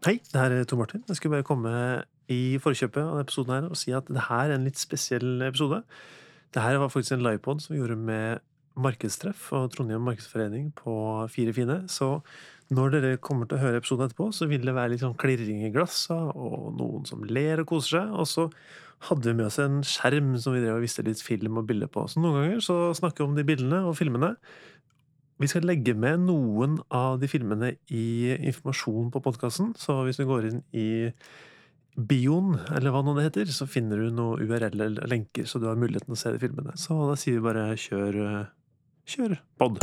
Hei, det her er Tor Martin. Jeg skulle bare komme i forkjøpet av episoden her og si at det her er en litt spesiell episode. Det her var faktisk en livepod som vi gjorde med markedstreff og Trondheim markedsforening på Fire fine. Så når dere kommer til å høre episoden etterpå, så vil det være litt sånn klirring i glassa, og noen som ler og koser seg. Og så hadde vi med oss en skjerm som vi drev og viste litt film og bilder på. Så noen ganger så snakker vi om de bildene og filmene. Vi skal legge med noen av de filmene i informasjon på podkasten, så hvis du går inn i bioen, eller hva nå det heter, så finner du noen URL eller lenker, så du har muligheten å se de filmene. Så da sier vi bare kjør, kjør pod.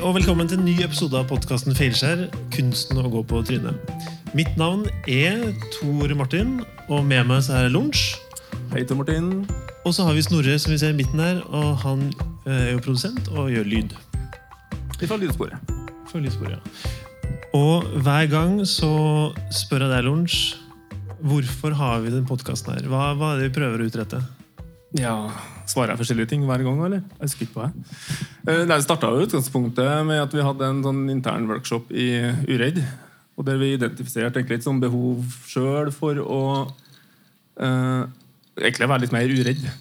Og velkommen til en ny episode av podkasten Feilskjær kunsten å gå på trynet. Mitt navn er Tor Martin, og med meg så er Lunsj. Hei, Tor Martin. Og så har vi Snorre, som vi ser i midten her, og han eh, er jo produsent og gjør lyd. Fra lydsporet. For lydsporet, ja. Og hver gang så spør jeg deg, Lunsj, hvorfor har vi den podkasten her? Hva, hva er det vi prøver å utrette? Ja, Svarer jeg forskjellige ting hver gang, eller? Jeg husker ikke på det. Eh, Det starta utgangspunktet med at vi hadde en sånn intern workshop i Uredd. Og der vi identifiserte egentlig et behov sjøl for å eh, egentlig være litt mer uredd.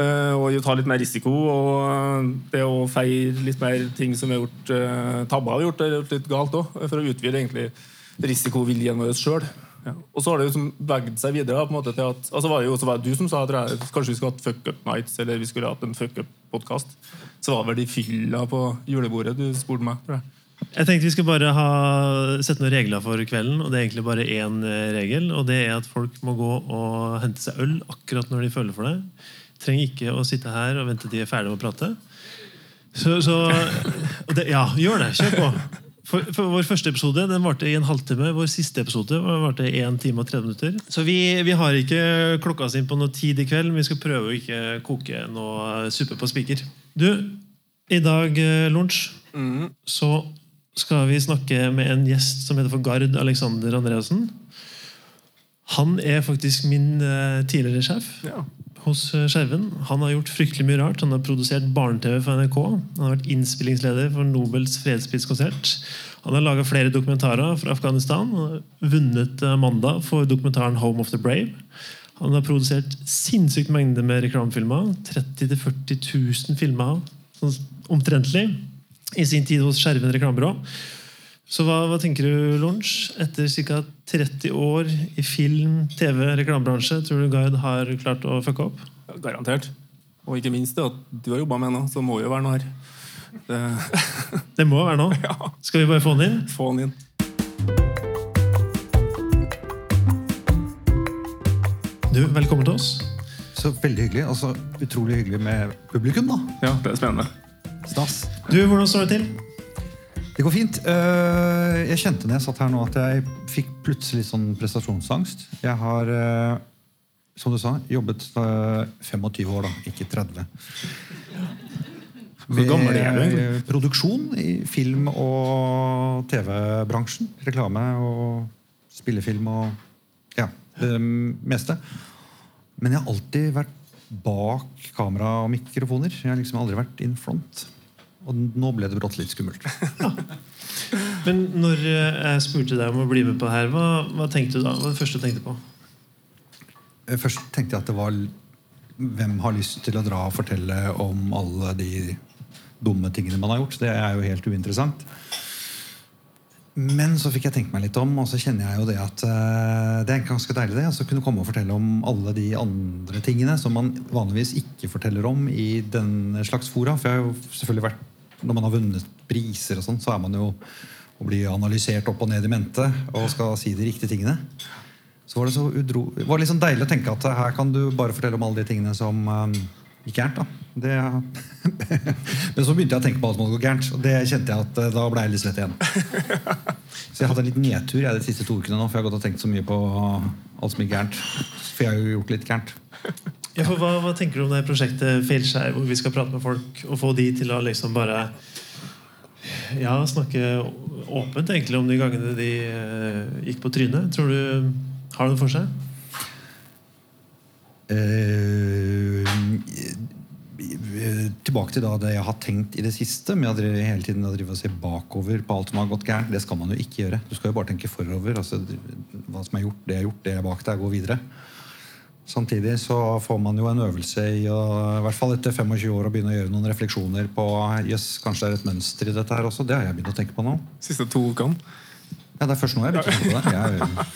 Eh, og ta litt mer risiko. Og det å feire litt mer ting som er gjort eh, tabber har gjort, gjort litt galt òg. For å utvide egentlig risikoviljen vår sjøl. Og så har det liksom vegd seg videre. på en måte til at, altså var det jo også var det du som sa at kanskje vi skulle hatt Fuck Up Nights eller vi skulle hatt en Fuck Up-podkast. Så var det vel de fylla på julebordet du spurte meg. tror jeg. Jeg tenkte vi skal bare ha, sette noen regler for kvelden, og det er egentlig bare én eh, regel. Og det er at folk må gå og hente seg øl akkurat når de føler for det. Trenger ikke å sitte her og vente til de er ferdige med å prate. Så, så det, Ja, gjør det. Kjør på. For, for Vår første episode den varte i en halvtime. Vår siste episode varte i 1 time og 30 minutter. Så vi, vi har ikke klokka oss inn på noe tid i kveld, men vi skal prøve å ikke koke noe suppe på spiker. Du, i dag, Lunsj, mm. så skal vi snakke med en gjest som heter for Gard Alexander Andreassen. Han er faktisk min eh, tidligere sjef Ja. Hos eh, Skjerven. Han har gjort fryktelig mye rart. Han har produsert barne-TV for NRK. Han har vært innspillingsleder for Nobels fredspriskonsert. Han har laga flere dokumentarer fra Afghanistan. Han har vunnet Amanda for dokumentaren Home of the Brave. Han har produsert sinnssykt mengde med reklamefilmer. 30 000-40 000 filmer sånn omtrentlig i sin tid hos Skjerven reklamebyrå. Så hva, hva tenker du, Lunsj? Etter ca. 30 år i film, TV, reklamebransje, tror du Gard har klart å fucke opp? Ja, Garantert. Og ikke minst det at du har jobba med noe, så må jo være noe her. Det, Det må være noe. ja, Skal vi bare få den inn? Få den inn. Du, velkommen til oss. Så veldig hyggelig. Altså, utrolig hyggelig med publikum, da. Ja, det er spennende. Stas. Du, hvordan står det til? Det går fint. Eh, Jeg kjente når jeg satt her nå at jeg fikk plutselig sånn prestasjonsangst. Jeg har, eh, som du sa, jobbet eh, 25 år, da, ikke 30. Hvor gammel er du Produksjon i film- og TV-bransjen. Reklame og spillefilm og ja, det meste. Men jeg har alltid vært bak kamera og mikrofoner. Jeg har liksom aldri vært in front. Og nå ble det brått litt skummelt. Men når eh, jeg spurte deg om å bli med på det her, hva, hva tenkte du da? Hva var det første du tenkte på? Eh, Først tenkte jeg at det var Hvem har lyst til å dra og fortelle om alle de dumme tingene man har gjort? Det er jo helt uinteressant. Men så fikk jeg tenkt meg litt om, og så kjenner jeg jo det at uh, det er ganske deilig det, altså kunne komme og fortelle om alle de andre tingene som man vanligvis ikke forteller om i den slags fora. For jeg har jo selvfølgelig vært Når man har vunnet priser og sånn, så er man jo og blir analysert opp og ned i mente og skal si de riktige tingene. Så var det så udro, det var liksom deilig å tenke at her kan du bare fortelle om alle de tingene som um, gikk gærent. da. Det, men så begynte jeg å tenke på alt som hadde gått gærent, og det kjente jeg at eh, da ble jeg litt svett igjen. Så jeg hadde en litt nedtur jeg de siste to ukene nå, for jeg har gått og tenkt så mye på alt som gikk gærent. For jeg har jo gjort litt gærent. Ja, hva, hva tenker du om det prosjektet Feilskjær, hvor vi skal prate med folk og få de til å liksom bare ja, snakke åpent egentlig om de gangene de uh, gikk på trynet? Tror du Har det for seg? Uh, tilbake til da det jeg har tenkt i det siste, med å hele tiden å drive og se bakover på alt som har gått gærent. Det skal man jo ikke gjøre. Du skal jo bare tenke forover. altså Hva som er gjort, det er gjort, det er bak deg, gå videre. Samtidig så får man jo en øvelse i å, i hvert fall etter 25 år å begynne å gjøre noen refleksjoner på jøss, kanskje det er et mønster i dette her også. Det har jeg begynt å tenke på nå. Siste to ukene. Ja, Det er først nå jeg begynte å tenke på det.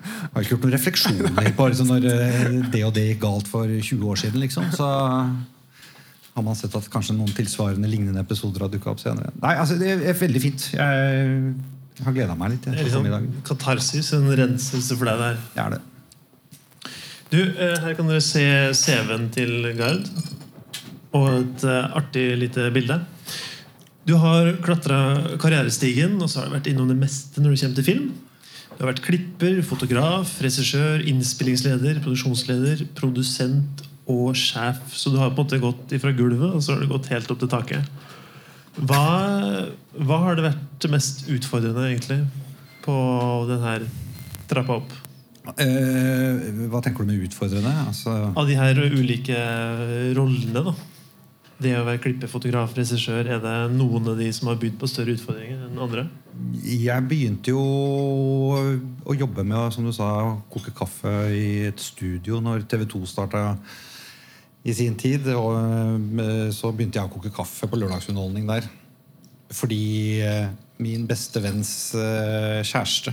Jeg har ikke gjort noen refleksjoner på liksom, når eh, det og det gikk galt for 20 år siden. liksom, så har man sett at kanskje noen tilsvarende lignende episoder har dukka opp senere. Nei, altså Det er veldig fint. Jeg har gleda meg litt. Det er liksom katarsis, en renselse for deg der. Det er det. Du, eh, her kan dere se CV-en til Gard. Og et eh, artig lite bilde. Du har klatra karrierestigen, og så har du vært innom det meste når det kommer til film. Du har vært klipper, fotograf, regissør, innspillingsleder, produksjonsleder, produsent og sjef. Så du har på en måte gått ifra gulvet, og så har du gått helt opp til taket. Hva, hva har det vært mest utfordrende, egentlig, på denne trappa opp? Eh, hva tenker du med utfordrende? Altså, Av de her ulike rollene, da. Det å være klipper, fotograf, regissør, er det noen av de som har bydd på større utfordringer enn andre? jeg begynte jo å jobbe med som du sa, å koke kaffe i et studio når TV 2 starta i sin tid. Og eh, så begynte jeg å koke kaffe på lørdagsunderholdning der. Fordi eh, min beste venns kjæreste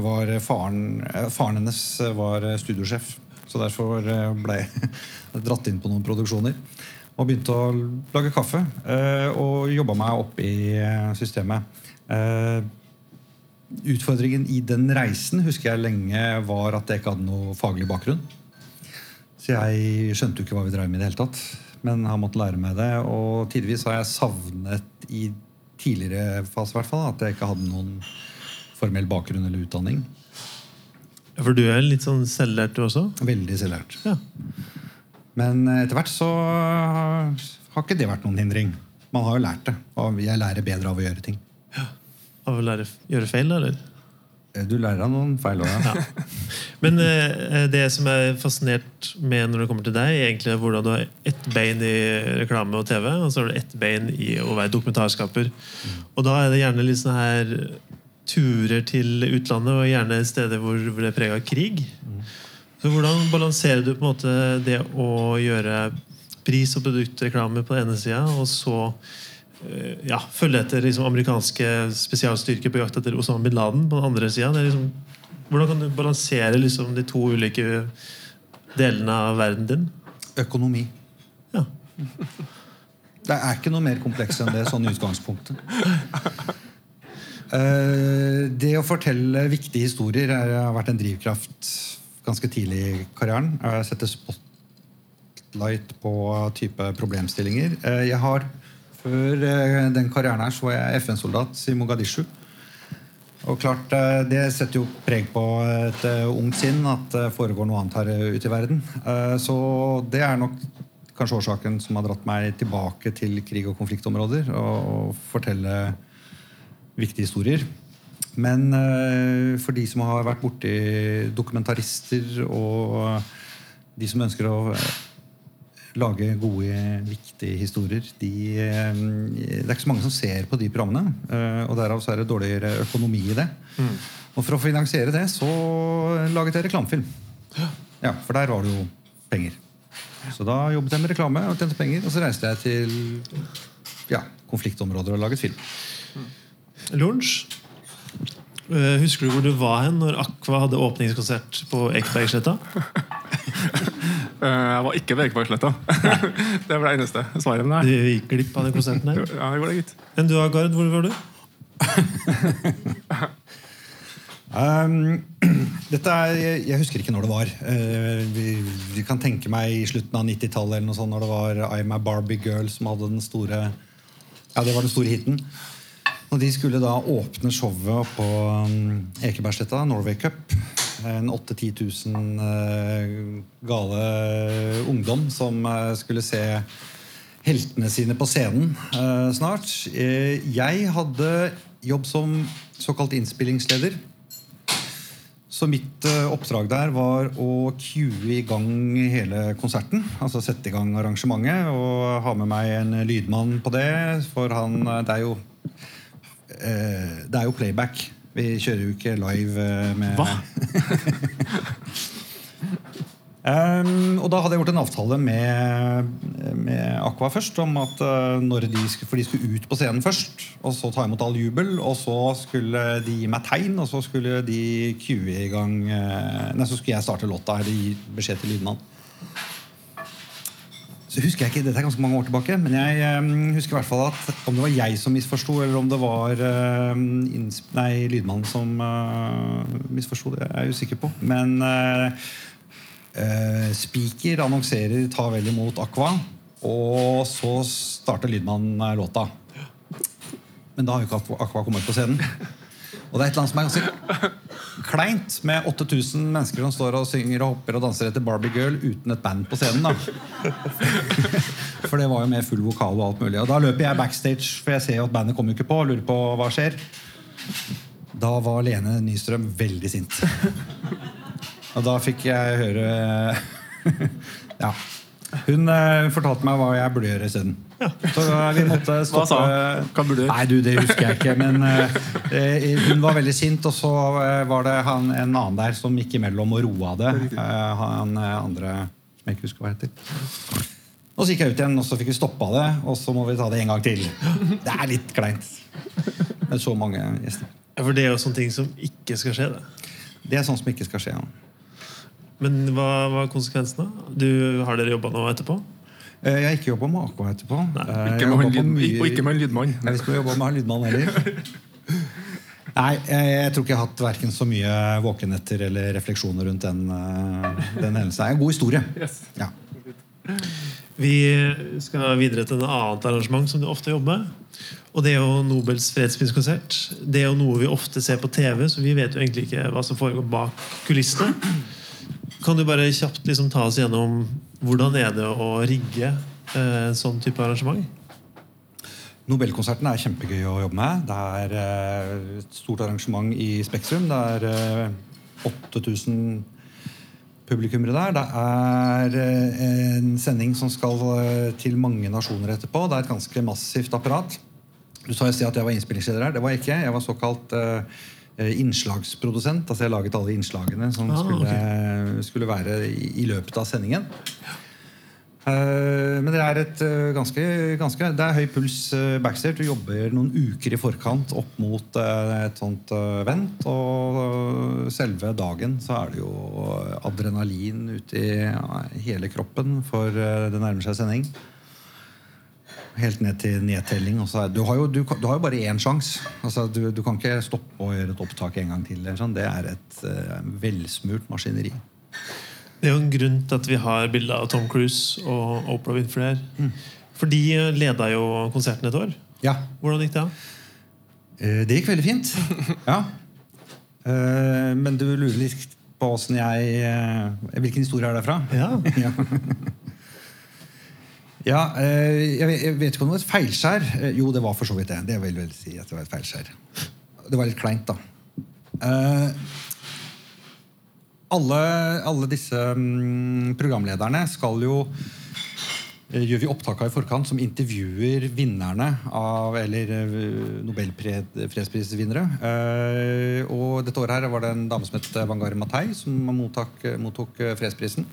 var faren, eh, faren hennes var studiosjef. Så derfor eh, ble jeg dratt inn på noen produksjoner. Og begynte å lage kaffe. eh, Og jobba meg opp i eh, systemet. Eh, Utfordringen i den reisen husker jeg lenge var at jeg ikke hadde noe faglig bakgrunn. Så jeg skjønte jo ikke hva vi drev med i det hele tatt. Men har måttet lære meg det. Og tidvis har jeg savnet i tidligere fase hvert fall, at jeg ikke hadde noen formell bakgrunn eller utdanning. For du er litt sånn selvlært, du også? Veldig selvlært. Ja. Men etter hvert så har ikke det vært noen hindring. Man har jo lært det. Og jeg lærer bedre av å gjøre ting. Ja. Av å lære, gjøre feil, da, eller? Du lærer av noen feil òg, ja. Men eh, det som er fascinert med når det kommer til deg, egentlig er hvordan du har ett bein i reklame og TV, og så har du ett bein i å være dokumentarskaper. Og da er det gjerne litt sånn her turer til utlandet, og gjerne steder hvor, det er prega av krig. Så hvordan balanserer du på en måte det å gjøre pris- og produktreklame på den ene sida, og så eh, ja, følge etter liksom, amerikanske spesialstyrker på jakt etter Osama bin Laden på den andre sida? Liksom, hvordan kan du balansere liksom, de to ulike delene av verden din? Økonomi. Ja. Det er ikke noe mer kompleks enn det sånn i utgangspunktet. Eh, Det å fortelle viktige historier er, har vært en drivkraft ganske tidlig i karrieren. Jeg setter spotlight på type problemstillinger. Eh, Jeg har Før eh, den karrieren her så var jeg FN-soldat i Mogadishu. Og klart, Det setter jo preg på et ungt sinn at det foregår noe annet her ute i verden. Så det er nok kanskje årsaken som har dratt meg tilbake til krig- og konfliktområder. Og fortelle viktige historier. Men eh, for de som har vært borti dokumentarister og de som ønsker å eh, lage gode, viktige historier de, eh, Det er ikke så mange som ser på de programmene. og derav så er det dårligere økonomi i det. Og for å finansiere det så laget jeg reklamefilm. Ja, For der var det jo penger. Så da jobbet jeg med reklame og tjente penger. Og så reiste jeg til ja, konfliktområder og laget film. Lunsj. Eh, Husker du hvor du var hen når Aqua hadde åpningskonsert på Ekebergsletta? Eh, Jeg var ikke ved Ekebergsletta. det var det eneste svaret. Du gikk glipp av den konserten der. Ja, det går det, gitt. Men du, Gard, hvor var du? Um, dette er, jeg, jeg husker ikke når det var. Uh, vi, vi kan tenke meg i slutten av 90-tallet eller noe sånt, når det var I'm a Barbie Girl som hadde den store Ja, det var den store hiten. Og de skulle da åpne showet på um, Ekebergsletta, Norway Cup. En 8000-10 000 eh, gale ungdom som eh, skulle se heltene sine på scenen eh, snart. Eh, jeg hadde jobb som såkalt innspillingsleder. Så mitt oppdrag der var å cue i gang hele konserten. Altså sette i gang arrangementet og ha med meg en lydmann på det. For han Det er jo Det er jo playback. Vi kjører jo ikke live eh, med Hva? Um, og da hadde jeg gjort en avtale med, med Aqua først om at uh, når de, skulle, for de skulle ut på scenen først, og så ta imot all jubel, og så skulle de gi meg tegn, og så skulle de cue i gang Nei, så skulle jeg starte låta, eller gi beskjed til lydmann. Så husker jeg ikke, Dette er ganske mange år tilbake, men jeg um, husker i hvert fall at om det var jeg som misforsto, eller om det var inns- nei, lydmannen som uh, misforsto, det er jeg usikker på. Men uh, Eh, speaker annonserer 'ta vel imot Aqua', og så starter lydmannen eh, låta. Men da har jo ikke Aqua kommet på scenen. Og det er et eller annet som er ganske kleint med 8000 mennesker som står og synger og hopper og danser etter Barbie Girl uten et band på scenen. da For det var jo med full vokal og alt mulig. Og da løper jeg backstage, for jeg ser jo at bandet kommer ikke på, og lurer på hva skjer. Da var Lene Nystrøm veldig sint. Og da fikk jeg høre Ja. Hun uh, fortalte meg hva jeg burde gjøre isteden. Så uh, vi måtte Hva sa hun? Hva burde du gjøre? Nei, du, det husker jeg ikke. Men uh, hun var veldig sint, og så var det han, en annen der som gikk imellom og roa det. Han andre som jeg ikke husker hva heter. Og så gikk jeg ut igjen, og så fikk vi stoppa det, og så må vi ta det en gang til. Det er litt kleint. Med så mange gjester. Ja, For det er jo sånne ting som ikke skal skje. det. Det er sånt som ikke skal skje. Ja. Men hva var konsekvensene? Du, har dere jobba noe etterpå? Eh, Jeg har ikke jobba med AK etterpå. Eh, Ikke med lyd, mye- og ikke med en lydmann. Nei, vi skulle jobba med en lydmann heller. Nei, jeg, jeg tror ikke jeg har hatt hverken så mye våkenetter eller refleksjoner rundt den, eh, den hendelsen. Det er en god historie. Yes. Ja. Vi skal videre til et annet arrangement som du ofte jobber med. Og det er jo Nobels fredspriskonsert. Det er jo noe vi ofte ser på TV, så vi vet jo egentlig ikke hva som foregår bak kulissene. Kan du bare kjapt liksom ta oss gjennom hvordan er det å rigge eh, sånn type arrangement? Nobelkonserten er kjempegøy å jobbe med. Det er eh, et stort arrangement i Spektrum. Det er eh, 8000 publikummere der. Det er eh, en sending som skal eh, til mange nasjoner etterpå. Det er et ganske massivt apparat. Du sa i sted at jeg var innspillingsleder her. Det var jeg ikke. Jeg var såkalt eh, innslagsprodusent. Altså jeg laget alle innslagene som Ah, skulle, skulle være i, i løpet av sendingen. Eh, Men det er et eh, ganske, ganske Det er høy puls eh, backstage. Du jobber noen uker i forkant opp mot eh, et sånt vent. Og eh, selve dagen så er det jo adrenalin ute i hele kroppen, for eh, det nærmer seg sending. Helt ned til nedtelling. Altså, Du har jo, du, du har jo bare én sjanse. Altså, du, du kan ikke stoppe og gjøre et opptak en gang til. Sånn. Det er et uh, velsmurt maskineri. Det er jo en grunn til at vi har bilder av Tom Cruise og Oprah Winfrey her. For de leda jo konserten et år. Ja, Hvordan gikk det? Eh, Det gikk veldig fint. Ja. Eh, Men du lurer litt på åssen jeg Hvilken historie er det fra? Ja. Ja, eh, jeg vet- ikke om det var et feilskjær. Eh, Jo, det var for så vidt det. Det vil vel si at det var et feilskjær. Det var litt kleint, da. Eh, Alle, alle disse mm, programlederne skal jo gjør vi opptak av i forkant som intervjuer vinnerne av Eller nobelfredsprisvinnere. Og dette året her var det en dame som het Vangar Matai, som mottok, mottok fredsprisen.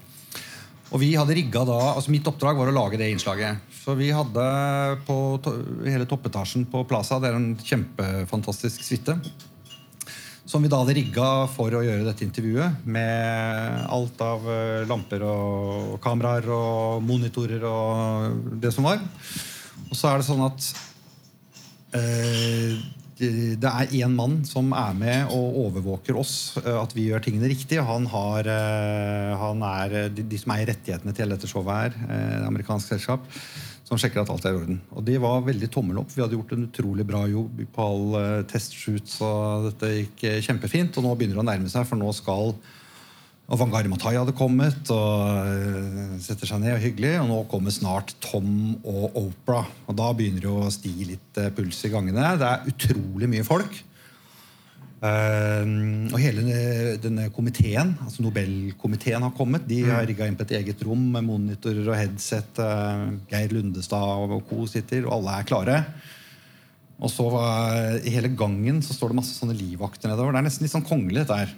Og vi hadde rigga da, altså Mitt oppdrag var å lage det innslaget. Så vi hadde på to, hele toppetasjen på Plaza, det er en kjempefantastisk suite, som vi da hadde rigga for å gjøre dette intervjuet. Med alt av eh, lamper og kameraer og monitorer og det som var. Og så er det sånn at eh, det det er én mann som er med og overvåker oss, eh, at vi gjør tingene riktig. Han, har, eh, han er eh, de, de som eier rettighetene til hele dette showet her, eh, amerikansk selskap, som sjekker at alt er i orden. Og de var veldig tommel opp. Vi hadde gjort en utrolig bra jobb på alle uh, testshoots, og dette gikk eh, kjempefint. Og nå begynner det å nærme seg, for nå skal og Vangar Matai hadde kommet og eh, setter seg ned. og hyggelig, Og nå kommer snart Tom og Oprah. Og da begynner det å stige litt eh, puls i gangene. Det er utrolig mye folk. Uh, og hele denne komiteen, altså Nobelkomiteen, har kommet. De har rigga inn på et eget rom med monitorer og headset. Uh, Geir Lundestad og co. sitter, og alle er klare. Og så uh, I hele gangen så står det masse sånne livvakter nedover. Det er nesten litt sånn kongelig. dette her.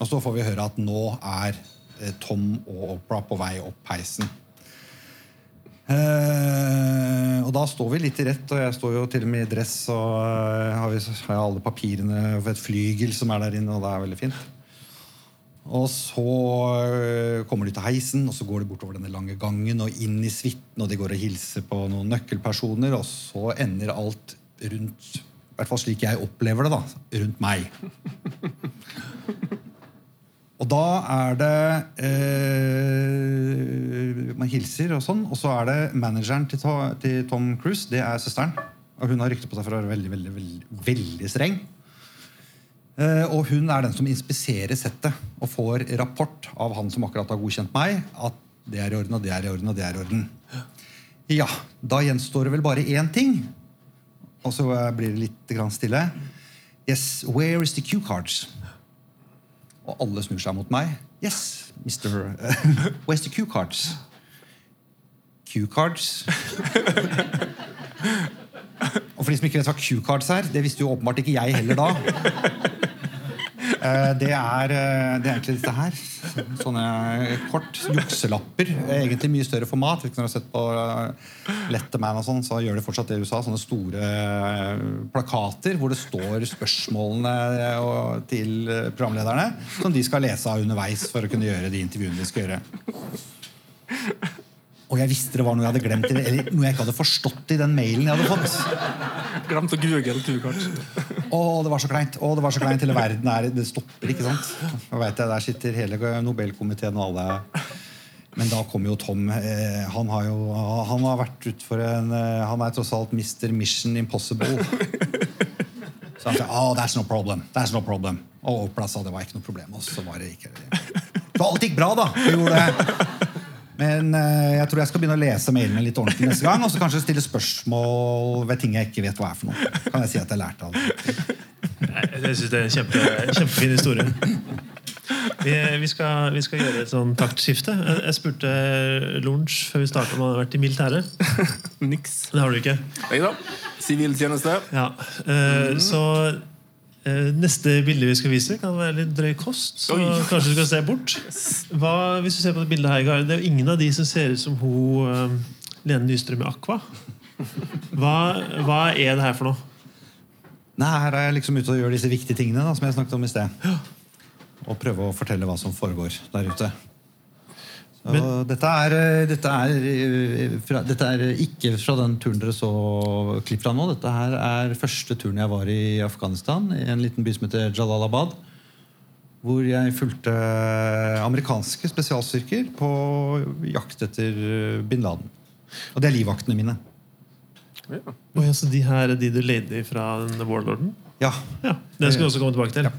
Og så får vi høre at nå er Tom og Opera på vei opp heisen. Uh, og da står vi litt i rett, og jeg står jo til og med i dress og uh, har, vi, har alle papirene for et flygel som er der inne, og det er veldig fint. Og så uh, kommer de til heisen, og så går de bortover denne lange gangen og inn i suiten, og de går og hilser på noen nøkkelpersoner, og så ender alt rundt I hvert fall slik jeg opplever det, da. Rundt meg. Da er det eh, Man hilser, og sånn. Og så er det manageren til, til Tom Cruise. Det er søsteren. Og hun har rykte på seg for å være veldig, veldig, veldig, veldig streng. Eh, og hun er den som inspiserer settet og får rapport av han som akkurat har godkjent meg, at det er i orden, og det er i orden, og det er i orden. Ja, da gjenstår det vel bare én ting. Og så blir det litt stille. Yes, where is the cue cards? Og alle snur seg mot meg. Yes, Mr. Where's the cue cards? Cue cards? Og for de som ikke vet hva cue cards er, det visste jo åpenbart ikke jeg heller da. Eh, det eh, det er egentlig dette her. Sånne kort jukselapper. Egentlig mye større format. Når du har sett på eh, Letterman og sånn, så gjør de fortsatt det i USA. Sånne store plakater hvor det står spørsmålene til programlederne som de skal lese av underveis for å kunne gjøre de intervjuene de skal gjøre. Og jeg visste det var noe jeg hadde glemt, eller noe jeg ikke hadde forstått i den mailen jeg hadde fått. Glemt å google turkart. Å, det var så kleint. Å, det var så kleint. Hele verden er Det stopper, ikke sant? Og vet jeg, Der sitter hele Nobelkomiteen og alle. Men da kommer jo Tom. Eh, han har jo han har vært utfor en eh, Han er tross alt Mr. Mission Impossible. Så han sier oh, that's no problem. That's no problem. Og Opla sa det var ikke noe problem. Og så var det ikke Så alt gikk bra, da. Vi gjorde det. Men uh, jeg tror jeg skal begynne å lese mailene litt ordentlig neste gang. Og så kanskje stille spørsmål ved ting jeg ikke vet hva er for noe. Kan jeg si at jeg lærte av det. Jeg syns det er en kjempe, kjempefin historie. Vi, vi, skal, vi, skal, gjøre et sånn taktskifte. Jeg, jeg spurte Lunsj før vi starta om han hadde vært i militæret. Niks. Det har du ikke? Nei da. Siviltjeneste. Ja. Uh, mm. Så Eh, neste bilde vi skal vise, kan være litt drøy kost. Så Oi. kanskje du skal se bort. Hva, hvis du ser på Det bildet her, det er jo ingen av de som ser ut som hun um, Lene Nystrøm i Aqua. Hva, hva, er det her for noe? Nei, Her er jeg liksom ute og gjør disse viktige tingene da, som jeg snakket om i sted. Og prøve å fortelle hva som foregår der ute. Men, dette, er, eh, dette, er, eh, fra, dette, er, ikke fra den turen dere så klipp fra nå. Dette her er første turen jeg var i Afghanistan, i en liten by som heter Jalalabad. Hvor jeg fulgte amerikanske spesialstyrker på jakt etter bin Laden. Og det er livvaktene mine. Ja. Oh, ja, så de her er de du leide fra Warlorden? Ja. ja. Det skal vi også komme tilbake til. Ja.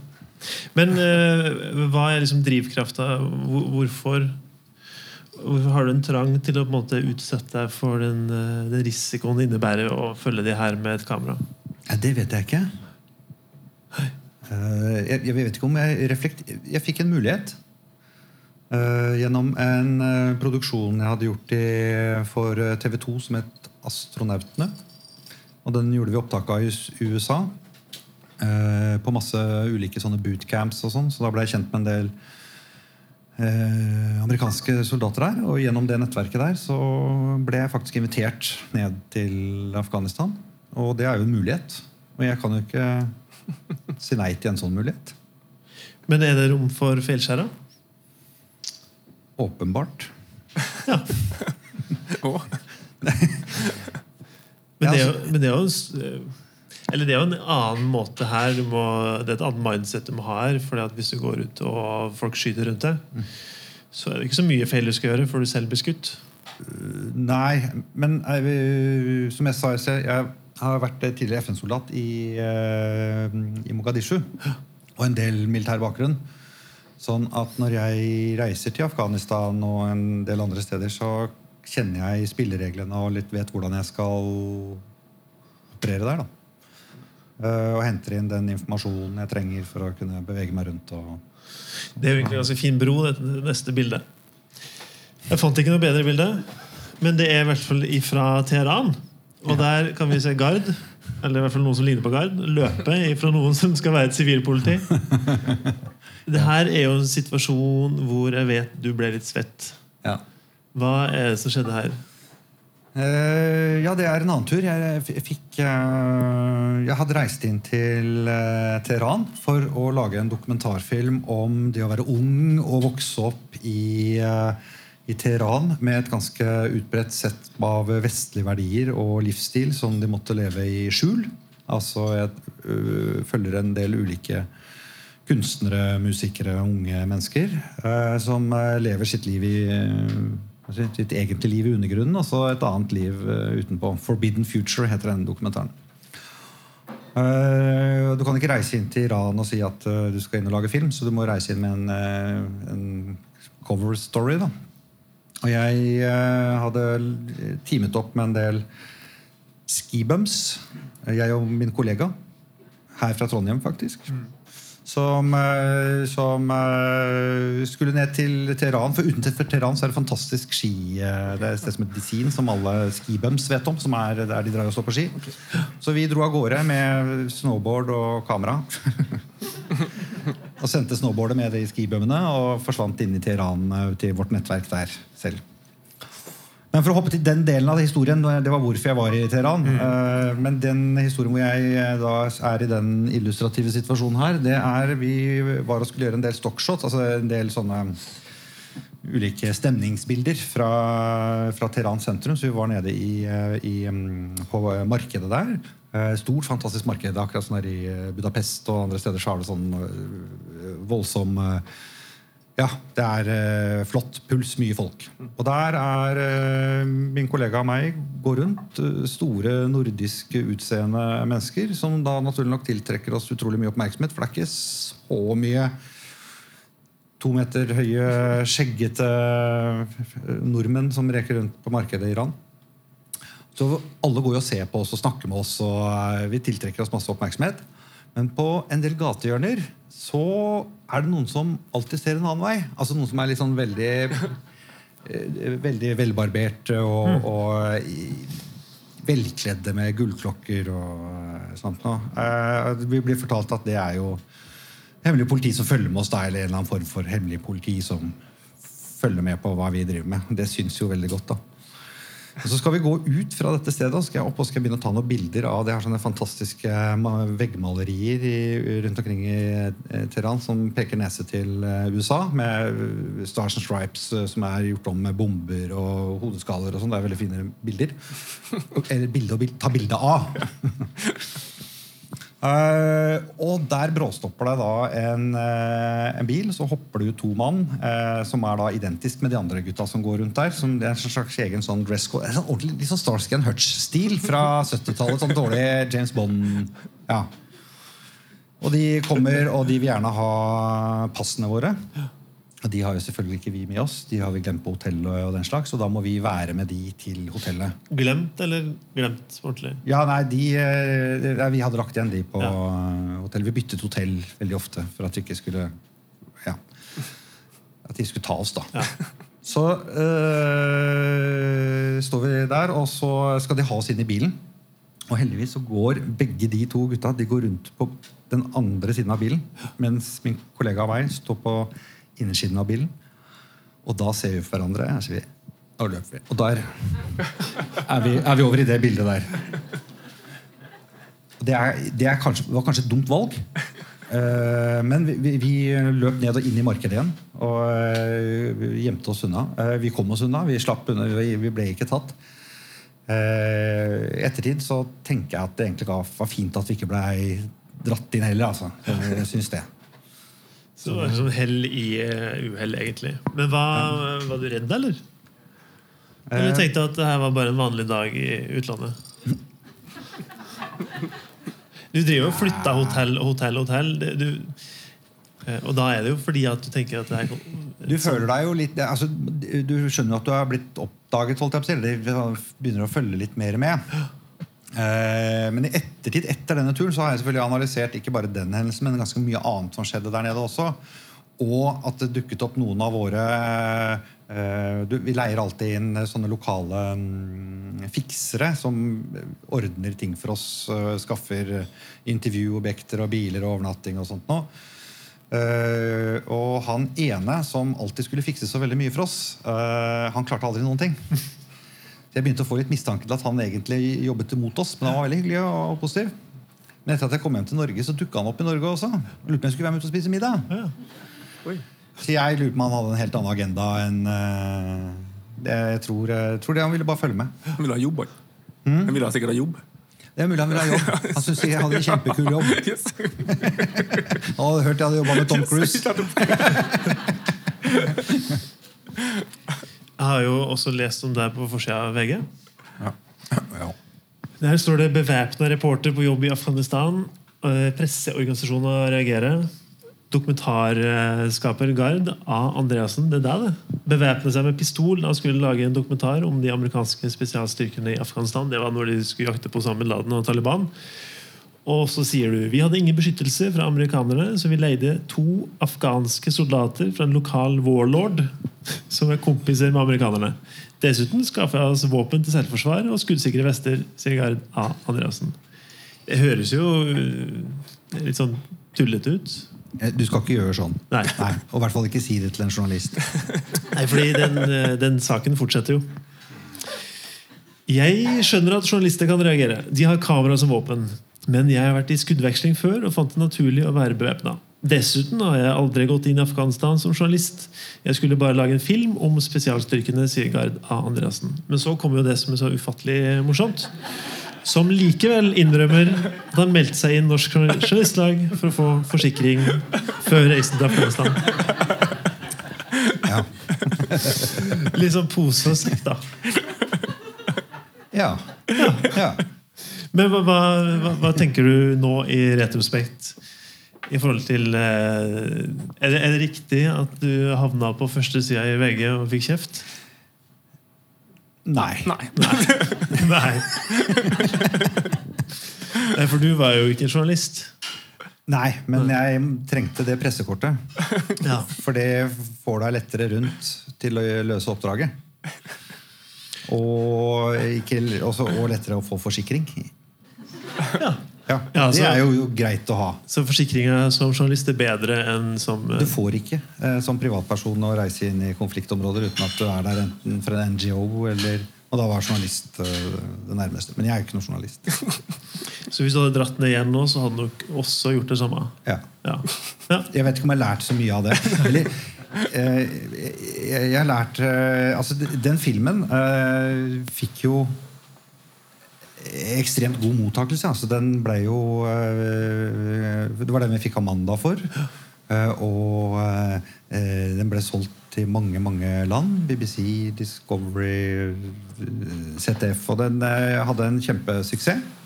Men uh, hva er liksom drivkrafta? Hvorfor Hvorfor har du en trang til å på en måte utsette deg for den, eh, den risikoen det innebærer å følge de her med et kamera? Ja, det vet jeg ikke. Uh, jeg, jeg, vet ikke om jeg reflekt... Jeg fikk en mulighet. Uh, gjennom en uh, produksjon jeg hadde gjort i, for TV 2 som het Astronautene. Og den gjorde vi opptak av i USA. på masse ulike sånne bootcamps og sånn. Så da ble jeg kjent med en del eh, amerikanske soldater der. Og gjennom det nettverket der så ble jeg faktisk invitert ned til Afghanistan. Og det er jo en mulighet. Og jeg kan jo ikke si nei til en sånn mulighet. Men er det rom for feilskjæra? Åpenbart. Ja. men, det er men det er jo eller det er jo en annen måte her. Må, det er et annet mindset du må ha her. fordi at Hvis du går ut og folk skyter rundt deg, mm. så er det ikke så mye feil du skal gjøre før du selv blir skutt. Nei, men jeg, som jeg sa, jeg har vært tidligere FN-soldat i, eh, i, Mogadishu. Og en del militær bakgrunn. Sånn at når jeg reiser til Afghanistan og en del andre steder, så kjenner jeg spillereglene og litt vet hvordan jeg skal operere der. da. Eh, og henter inn den informasjonen jeg trenger for å kunne bevege meg rundt. Og, Det er jo egentlig en ganske fin bro, dette neste bildet. Jeg fant ikke noe bedre bilde, men det er i hvert fall fra Teheran. Og der kan vi se Gard, eller i hvert fall noen som ligner på Gard, løpe fra noen som skal være et sivilpoliti. Det her er jo en situasjon hvor jeg vet du ble litt svett. ja. Hva er det som skjedde her? Eh, ja, det er en annen tur. Jeg, fikk, uh, jeg hadde reist inn til uh, Teheran for å lage en dokumentarfilm om det å være ung og vokse opp i, i Teheran med et ganske utbredt sett av vestlige verdier og livsstil som de måtte leve i skjul. Altså, jeg følger en del ulike kunstnere, musikere, unge mennesker som lever sitt liv i eh, altså sitt egentlige liv i undergrunnen, og så et annet liv eh, utenpå. 'Forbidden Future' heter denne dokumentaren. Eh, du kan ikke reise inn til Iran og si at eh, du skal inn og lage film, så du må reise inn med en, en cover story. da. Og jeg hadde teamet opp med en del skibums, jeg og min kollega, her fra Trondheim, faktisk. Som, eh, som eh, skulle ned til Teheran. For utenfor Teheran så er det fantastisk ski. eh, Det er et sted som heter Dizin, som alle skibums vet om. Som er der de drar og står på ski. Så vi dro av gårde med snowboard og kamera. og sendte snowboardet med de skibumene og forsvant inn i Teheran eh, til vårt nettverk der selv. Men for å hoppe til den delen av historien, det var hvorfor jeg var i Teheran. Mm. Men den historien hvor jeg eh, da er i den illustrative situasjonen her, det er vi var og skulle gjøre en del stockshots, altså en del sånne ulike stemningsbilder fra, fra Teheran sentrum. Så vi var nede i, eh, i, mm, på markedet der. Eh, Stort, fantastisk marked. Akkurat som det er i eh, Budapest og andre steder. så har det sånn eh, voldsom eh, ja, det er eh, flott. Puls, mye folk. Og der er eh, min kollega og meg går rundt. eh, store nordiske utseende mennesker som da naturlig nok tiltrekker oss utrolig mye oppmerksomhet. For det er ikke så mye to meter høye, skjeggete nordmenn som reker rundt på markedet i Iran. Så alle går jo og ser på oss og snakker med oss, og vi tiltrekker oss masse oppmerksomhet. Men på en del gatehjørner så er det noen som alltid ser en annen vei. Altså noen som er litt sånn veldig eh, Veldig velbarberte og, og i- velkledde med gullklokker og eh, sånt noe. Eh, Vi blir fortalt at det er jo hemmelig politi som følger med oss, da, eller en eller annen form for hemmelig politi som følger med på hva vi driver med. Det syns jo veldig godt, da. Og Så skal vi gå ut fra dette stedet og skal jeg opp og skal begynne å ta noen bilder av det her sånne fantastiske veggmalerier i, rundt omkring i eh, Teheran som peker nese til eh, USA, med eh, Stars and Stripes eh, som er gjort om med bomber og hodeskaller og sånn. Det er veldig fine bilder. Eller bilde å bild, ta bilde av. Eh, og der bråstopper det da en, uh, en bil. Så hopper det ut to mann uh, som er da identisk med de andre gutta som går rundt der. Som det er en slags egen sånn dress code. Sånn ordentlig, litt sånn Starsky and Hutch-stil fra 70-tallet. Sånn dårlig James Bond. Ja. Og de kommer, og de vil gjerne ha passene våre. De har jo selvfølgelig ikke vi med oss. De har vi glemt på hotellet, og den slags, og da må vi være med de til hotellet. Glemt eller glemt ordentlig? Ja, nei, de, eh, nei, Vi hadde lagt igjen de på Ja. hotellet. hotell. Vi byttet hotell veldig ofte for at de ikke skulle Ja. At de skulle ta oss, da. Ja. Så øh, står vi der, og så skal de ha oss inn i bilen. Og heldigvis så går begge de to gutta de går rundt på den andre siden av bilen. Mens min kollega og meg står på innersiden av bilen. Og da ser vi hverandre. Og sier vi, da løper vi. Og der er vi, er vi over i det bildet der. Det, er, det er kanskje, var kanskje et dumt valg. Eh, men vi, vi, løp ned og inn i markedet igjen og eh, gjemte oss unna. Eh, vi kom oss unna, vi slapp unna, vi, ble ikke tatt. I ettertid så tenker jeg at det egentlig var, fint at vi ikke ble dratt inn heller. Altså. Jeg syns det. Så det var sånn hell i eh, uhell, egentlig. Men hva, var du redd, eller? Eller Eh. tenkte du at det her var bare en vanlig dag i utlandet? Du driver jo og flytter hotell og hotell hotell. Du, eh, og da er det jo fordi at du tenker at det her Du føler deg jo litt altså, Du skjønner jo at du har blitt oppdaget, holdt jeg på å si. eller begynner å følge litt mer med. Eh, men i ettertid, etter denne turen, så har jeg selvfølgelig analysert ikke bare den hendelsen, men ganske mye annet som skjedde der nede også. Og at det dukket opp noen av våre eh, Vi leier alltid inn sånne lokale mm, fiksere som ordner ting for oss. eh, skaffer intervjuobjekter og biler og overnatting og sånt noe. Og han ene som alltid skulle fikse så veldig mye for oss, han klarte aldri noen ting. Så jeg begynte å få litt mistanke til at han egentlig jobbet imot oss. Men han var veldig hyggelig og positiv. Men etter at jeg kom hjem til Norge, så dukka han opp i Norge også. Lurte på om jeg skulle være med ut og spise middag. Ja. Så jeg lurer på om han hadde en helt annen agenda enn uh, det jeg tror, jeg tror det han ville bare følge med. Han ville ha jobb. han. Mm. Han ville ha sikkert ha jobb. Det er mulig han ville ha jobb. Han syntes jeg hadde en kjempekul jobb. Yes. Han hadde hørt jeg hadde jobba med Tom Cruise. Jeg har jo også lest om deg på forsida av VG. Ja. Der står det 'bevæpna reporter på jobb i Afghanistan'. eh, Presseorganisasjoner reagerer. Dokumentarskaper Gard A. Andreassen, det er deg, det. Bevæpne seg med pistol da han skulle lage en dokumentar om de amerikanske spesialstyrkene i Afghanistan. Det var når de skulle jakte på Osama bin Laden og Taliban. Og så sier du vi hadde ingen beskyttelse fra amerikanerne, så vi leide to afghanske soldater fra en lokal warlord som er kompiser med amerikanerne. Dessuten skaffa jeg oss våpen til selvforsvar og skuddsikre vester, sier Gard A. Andreassen. Det høres jo øh, litt sånn tullete ut. Eh, Du skal ikke gjøre sånn. Nei. Og i hvert fall ikke si det til en journalist. Nei, fordi den, øh, den saken fortsetter jo. Jeg skjønner at journalister kan reagere. De har kamera som våpen. Men jeg har vært i skuddveksling før og fant det naturlig å være bevæpna. Dessuten har jeg aldri gått inn i Afghanistan som journalist. Jeg skulle bare lage en film om spesialstyrkene, sier Gard A. Andreassen. Men så kommer jo det som er så ufattelig morsomt. Som likevel innrømmer at han meldte seg inn Norsk Journalistlag for å få forsikring før reisen til Afghanistan. Ja. Litt sånn pose og sekk, da. Ja. ja. Men hva, hva, hva, hva tenker du nå i retrospekt? I forhold til eh, er, det, er det riktig at du havna på første sida i VG og fikk kjeft? Nei. Nei. Nei. Nei, For du var jo ikke journalist. Nei, men jeg trengte det pressekortet. Ja. For det får deg lettere rundt til å løse oppdraget. Og, ikke, også, og lettere å få forsikring. Ja. Ja, Ja, Det er jo, jo greit å ha. Så forsikringa som journalist er bedre enn som uh... Du får ikke eh, som privatperson å reise inn i konfliktområder uten at du er der enten fra en NGO eller Og da var journalist uh, det nærmeste. Men jeg er jo ikke noen journalist. Så hvis du hadde dratt ned igjen nå, så hadde du nok også gjort det samme? Ja. Ja. ja. Jeg vet ikke om jeg har lært så mye av det. Eller, eh, jeg, jeg har lært eh, Altså, den filmen eh, fikk jo ekstremt god mottakelse. Altså, den ble jo eh, Det var den vi fikk Amanda for. Eh, og eh, den ble solgt til mange, mange land. BBC, Discovery, ZDF. Og den hadde en kjempesuksess.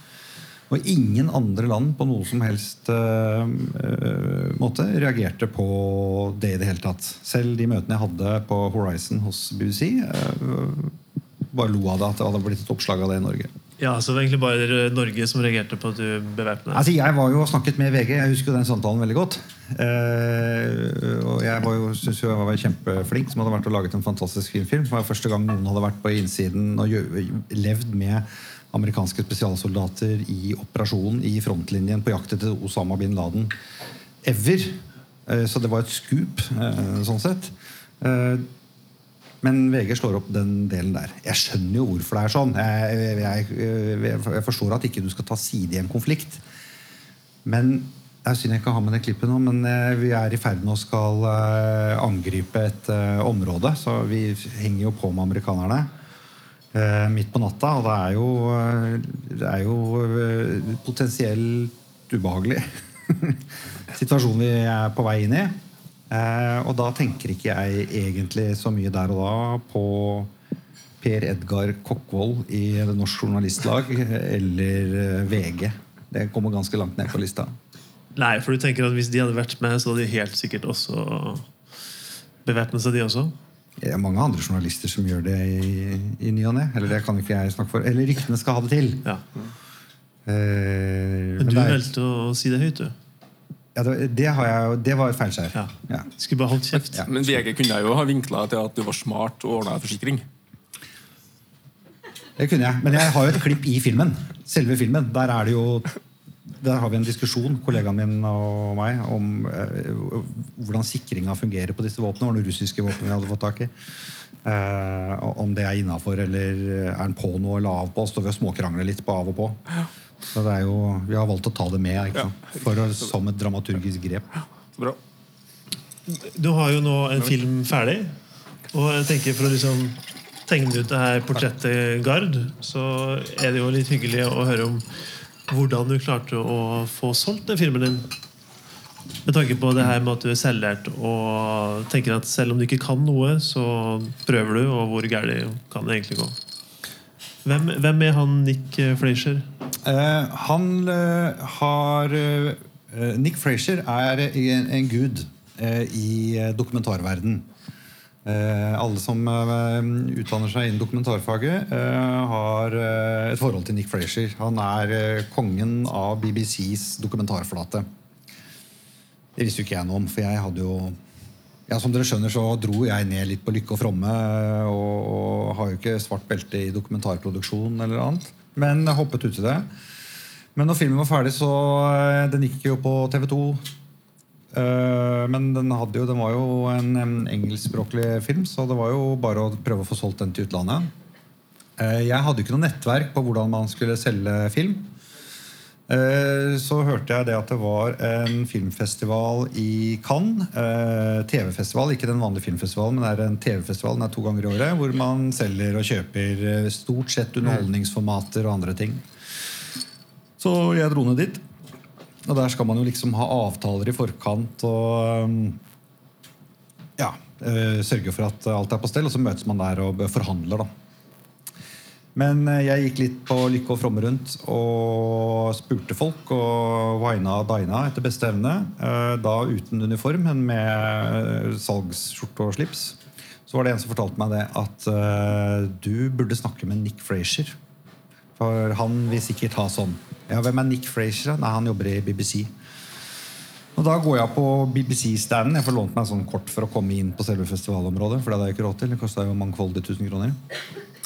Og ingen andre land på noe som helst måte reagerte på det i det hele tatt. Selv de møtene jeg hadde på Horizon hos BBC, bare lo av det at det hadde blitt et oppslag av det i Norge. Ja, Så det var egentlig bare Norge som reagerte på at du bevæpna deg? Altså, Jeg var jo og snakket med VG. Jeg husker jo den samtalen veldig godt. Eh, og jeg var jo, synes jo jeg var kjempeflink som hadde vært og laget en fantastisk fin film. Det var første gang noen hadde vært på innsiden og levd med amerikanske spesialsoldater i operasjonen i frontlinjen på jakt etter Osama bin Laden ever. Eh, så det var et skup, eh, sånn sett. Men VG slår opp den delen der. Jeg skjønner jo hvorfor det er sånn. Jeg, jeg, jeg, jeg forstår at ikke du skal ta side i en konflikt. Men det er synd jeg ikke har med det klippet nå, men eh, vi er i ferd med å skal eh, angripe et eh, område. Så vi henger jo på med amerikanerne midt på natta. Og det er jo, det er jo potensielt ubehagelig situasjon vi er på vei inn i. Eh, og da tenker ikke jeg egentlig så mye der og da på Per Edgar Kokkvold i Norsk Journalistlag eller eh, VG. Det kommer ganske langt ned på lista. Nei, for du tenker at hvis de hadde vært med, så hadde de helt sikkert også bevæpnet seg, de også? Det er mange andre journalister som gjør det i, i ny og ne. Eller det kan ikke jeg snakke for. Eller ryktene skal ha det til. Ja. Eh, Men du er- valgte å si det høyt, du. Ja, det, det, har jeg, det var et feilskjær. Ja. Ja. Skulle bare holdt kjeft. Ja. Men VG kunne jeg jo ha vinkla til at du var smart og ordna forsikring. Det kunne jeg. Men jeg har jo et klipp i filmen. Selve filmen. Der er det jo der har vi en diskusjon kollegaen min og meg om eh, hvordan sikringa fungerer på disse våpnene. Var det russiske våpen vi hadde fått tak i. Eh, om det er innafor eller er den på noe eller av på. Står vi og småkrangler litt på av og på. Så det er jo, Vi har valgt å ta det med ikke sant? For å, som et dramaturgisk grep. Så bra. Du har jo nå en film ferdig, og jeg tenker for å liksom tegne ut det her portrettet Gard, så er det jo litt hyggelig å høre om hvordan du klarte å få solgt den filmen din. Med tanke på det her med at du er selvlært og tenker at selv om du ikke kan noe, så prøver du, og hvor galt kan det egentlig gå. Hvem, hvem er han Nick Fleischer? Eh, han eh, har eh, Nick Frazier er en, en gud i dokumentarverden. Alle som utdanner seg innen dokumentarfaget, har et forhold til Nick Frazier. Han er kongen av BBCs dokumentarflate. Det visste jo ikke jeg noe om, for jeg hadde jo ja, Som dere skjønner, så dro jeg ned litt på Lykke og Fromme. Og, og har jo ikke svart belte i dokumentarproduksjon eller annet. Men jeg hoppet uti det. Men når filmen var ferdig, så eh, Den gikk jo på TV2. Eh, Men den, jo, den var jo en, en engelskspråklig film, så det var jo bare å prøve å få solgt den til utlandet. Eh, Jeg hadde jo ikke noe nettverk på hvordan man skulle selge film. Eh, Så hørte jeg det at det var en filmfestival i Cannes. eh, TV-festival, ikke den vanlige filmfestivalen, men det er en TV-festival den er to ganger i året, hvor man selger og kjøper eh, stort sett underholdningsformater og andre ting. Så jeg dro ned dit. Og der skal man jo liksom ha avtaler i forkant og ja, sørge for at alt er på stell, og så møtes man der og forhandler, da. Men eh, jeg gikk litt på lykke og fromme rundt og spurte folk og vina og dina etter beste evne. eh, Da uten uniform, men med eh, salgsskjorte og slips. Så var det en som fortalte meg det at du burde snakke med Nick Frazier. For han vil sikkert ha sånn. Ja, Hvem er Nick Frazier? Nei, Han jobber i BBC. Og Da går jeg på BBC-standen. Jeg får lånt meg en sånn kort for å komme inn på selve festivalområdet. For det hadde jeg ikke råd til. Det kosta jo mangfoldig tusen kroner.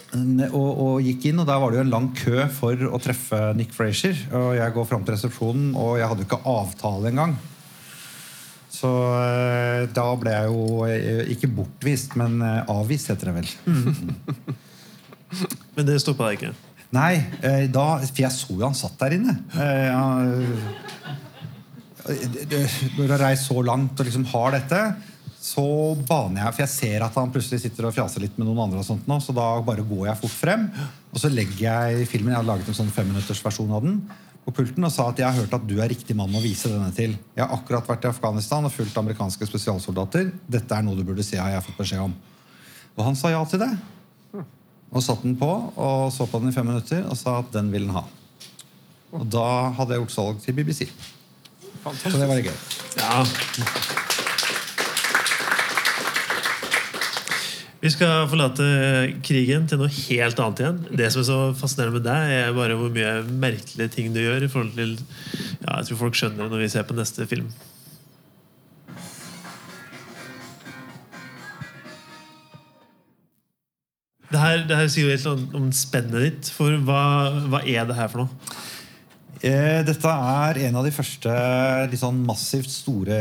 Og, og gikk inn, og Der var det jo en lang kø for å treffe Nick Frazier. Og jeg går fram til resepsjonen, og jeg hadde jo ikke avtale engang. Så eh, da ble jeg jo eh, ikke bortvist, men eh, avvist, heter det vel. Men det stoppa ikke. Nei, da, for jeg så jo han satt der inne. Når du har reist så langt og liksom har dette, så baner jeg For jeg ser at han plutselig sitter og fjaser litt med noen andre, og sånt nå, så da bare går jeg fort frem. Og så legger jeg filmen. Jeg hadde laget en sånn femminuttersversjon av den på pulten og sa at jeg har hørt at du er riktig mann å vise denne til. Jeg har akkurat vært i Afghanistan og fulgt amerikanske spesialsoldater. Dette er noe du burde se, har jeg fått beskjed om. Og han sa ja til det. Og satte den på og så på den i fem minutter og sa at den vil han ha. Og da hadde jeg gjort salg til BBC. Så det var gøy. Ja. Vi skal forlate krigen til noe helt annet igjen. Det som er så fascinerende med deg, er bare hvor mye merkelige ting du gjør. i forhold til ja, Jeg tror folk skjønner det når vi ser på neste film. Det her, det her sier jo helt om spennet ditt. For hva, hva er det her for noe? Eh, dette er en av de første litt sånn massivt store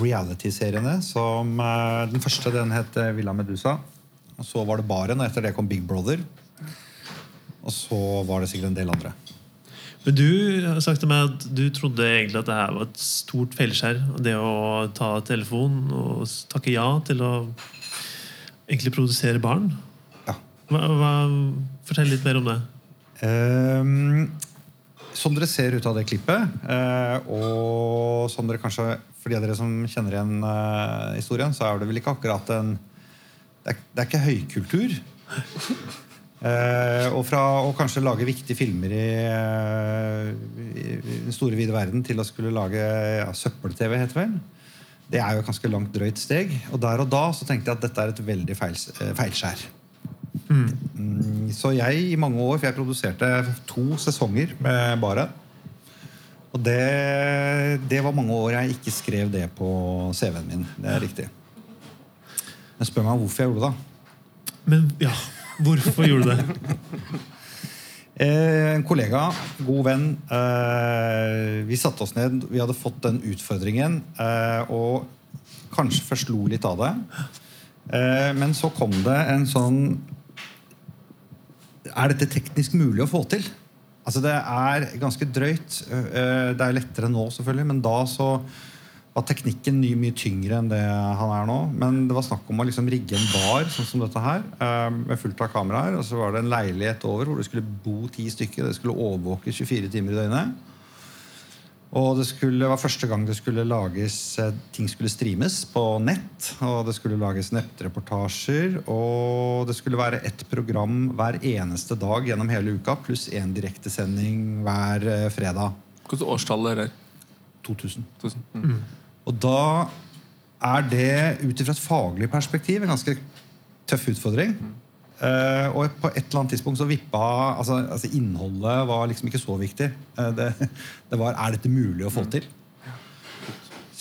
reality-seriene. som eh, Den første den het eh, Villa Medusa. Og Så var det Baren, og etter det kom Big Brother. Og så var det sikkert en del andre. Men du har sagt til meg at du trodde egentlig at det her var et stort feilskjær. Det å ta telefonen og takke ja til å egentlig produsere barn. Ja. Hva, hva, fortell litt mer om det. Ehm, som dere ser ut av det klippet, eh, og som dere kanskje For de av dere som kjenner igjen eh, historien, så er det vel ikke akkurat en Det er, det er ikke høykultur. Eh, og fra å kanskje lage viktige filmer i, i, den store, vide verden til å skulle lage ja, søppel-TV, heter det vel. Det er jo et ganske langt drøyt steg. Og der og da så tenkte jeg at dette er et veldig feil, feilskjær. Mm, så jeg i mange år For jeg produserte to sesonger med Bare. Og det, det var mange år jeg ikke skrev det på CV-en min. Det er riktig. Men spør meg hvorfor jeg gjorde det. da. Men ja, hvorfor gjorde du det? Eh, en kollega, god venn, eh, vi satte oss ned. Vi hadde fått den utfordringen. Eh, og kanskje først lo litt av det. Eh, men så kom det en sånn Er dette teknisk mulig å få til? Altså Det er ganske drøyt. Eh, det er lettere nå, selvfølgelig, men da så var teknikken ny, mye tyngre enn det han er nå. Men det var snakk om å liksom rigge en bar sånn som dette her, eh, med fullt av kameraer. Og så var det en leilighet over hvor det skulle bo ti stykker. Det skulle overvåkes 24 timer i døgnet. Og det skulle, var første gang det skulle lages eh, ting skulle streames på nett. Og det skulle lages nettreportasjer. Og det skulle være ett program hver eneste dag gjennom hele uka, pluss én direktesending hver eh, fredag. Hvilket årstall er det? 2000. 2000. Mm. Og da er det ut ifra et faglig perspektiv en ganske tøff utfordring. Eh, og på et eller annet tidspunkt så vippa altså, altså Innholdet var liksom ikke så viktig. Uh, det, det var er dette mulig å få til.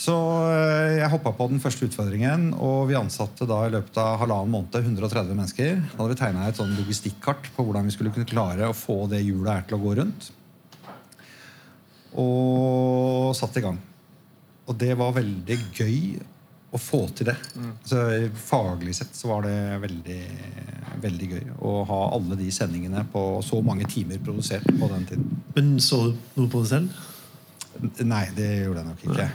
Så eh, jeg hoppa på den første utfordringen, og vi ansatte da i løpet av halvannen måned 130 mennesker. Da hadde vi tegna et sånn logistikkart på hvordan vi skulle kunne klare å få det hjulet her til å gå rundt. Og satte i gang. Og det var veldig gøy å få til det. Så Faglig sett så var det veldig, veldig gøy å ha alle de sendingene på så mange timer produsert på den tiden. Men så du noe på det selv? Nei, det gjorde jeg nok ikke.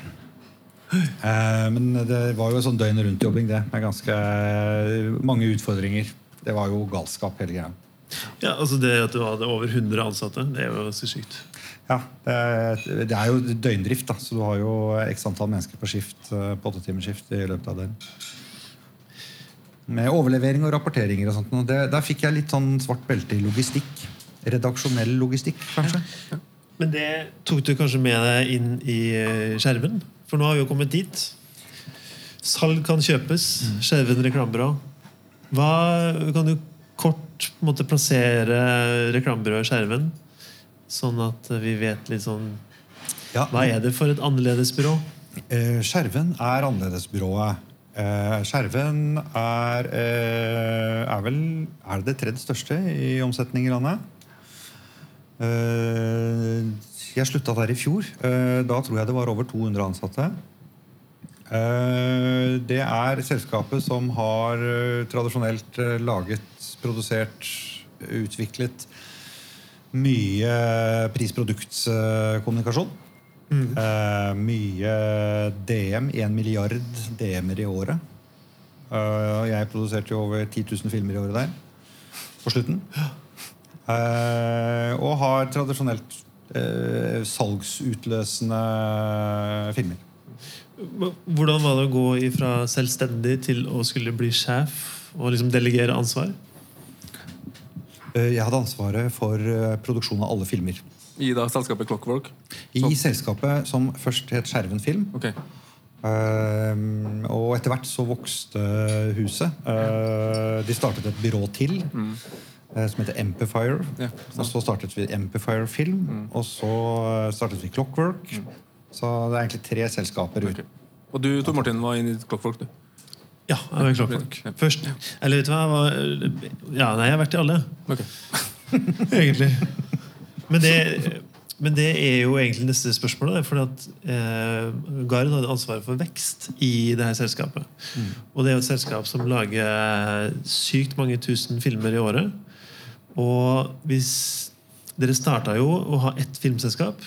Eh, men det var jo sånn døgnet rundt-jobbing, det. Med ganske mange utfordringer. Det var jo galskap, hele greia. Ja, altså Det at du hadde over 100 ansatte, det er jo ganske sykt. Ja, det er, jo døgndrift, da, så du har jo x antall mennesker på skift eh, på åttetimersskift i løpet av døgn. Med overlevering og rapporteringer og sånt. og Det, der fikk jeg litt sånn svart belte i logistikk. Redaksjonell logistikk, kanskje. Men det tok du kanskje med deg inn i skjermen? For nå har vi jo kommet dit. Salg kan kjøpes. Skjerven reklamebyrå. Hva Kan du kort måtte plassere reklamebyrået Skjerven? Sånn at vi vet litt sånn Ja, Hva er det for et annerledesbyrå? Eh, Skjerven er annerledesbyrået. Eh, Skjerven er, eh, er vel Er det det tredje største i omsetning i landet? Eh, jeg slutta der i fjor. Da tror jeg det var over 200 ansatte. Det er selskapet som har tradisjonelt laget, produsert, utviklet mye pris-produkt-kommunikasjon. Eh, mye DM. Én milliard DM-er i året. Uh, jeg produserte jo over 10 000 filmer i året der på slutten. Uh, og har tradisjonelt salgsutløsende filmer. Hvordan var det å gå fra selvstendig til å skulle bli sjef og liksom delegere ansvar? Eh, jeg hadde ansvaret for eh, produksjon av alle filmer. I da selskapet Clockwork? I selskapet som først het Skjerven Film. Ok. Uh, og etter hvert så vokste huset. Uh, de startet et byrå til eh, som heter Amplifier. Ja, og så startet vi Empifire Film. Og så startet vi Clockwork. Så det er egentlig tre selskaper ut. Og du Tor Martin, var inne i Clockwork? du? Ja, jeg Clockwork. Ja. Først. Eller vet du hva? Jeg var, ja, nei, jeg har vært i alle. Okay. egentlig. Men det, men det er jo egentlig neste spørsmål. For at eh, Gard hadde ansvaret for vekst i det her selskapet. Og det er jo et selskap som lager sykt mange tusen filmer i året. Og hvis Dere starta jo å ha ett filmselskap,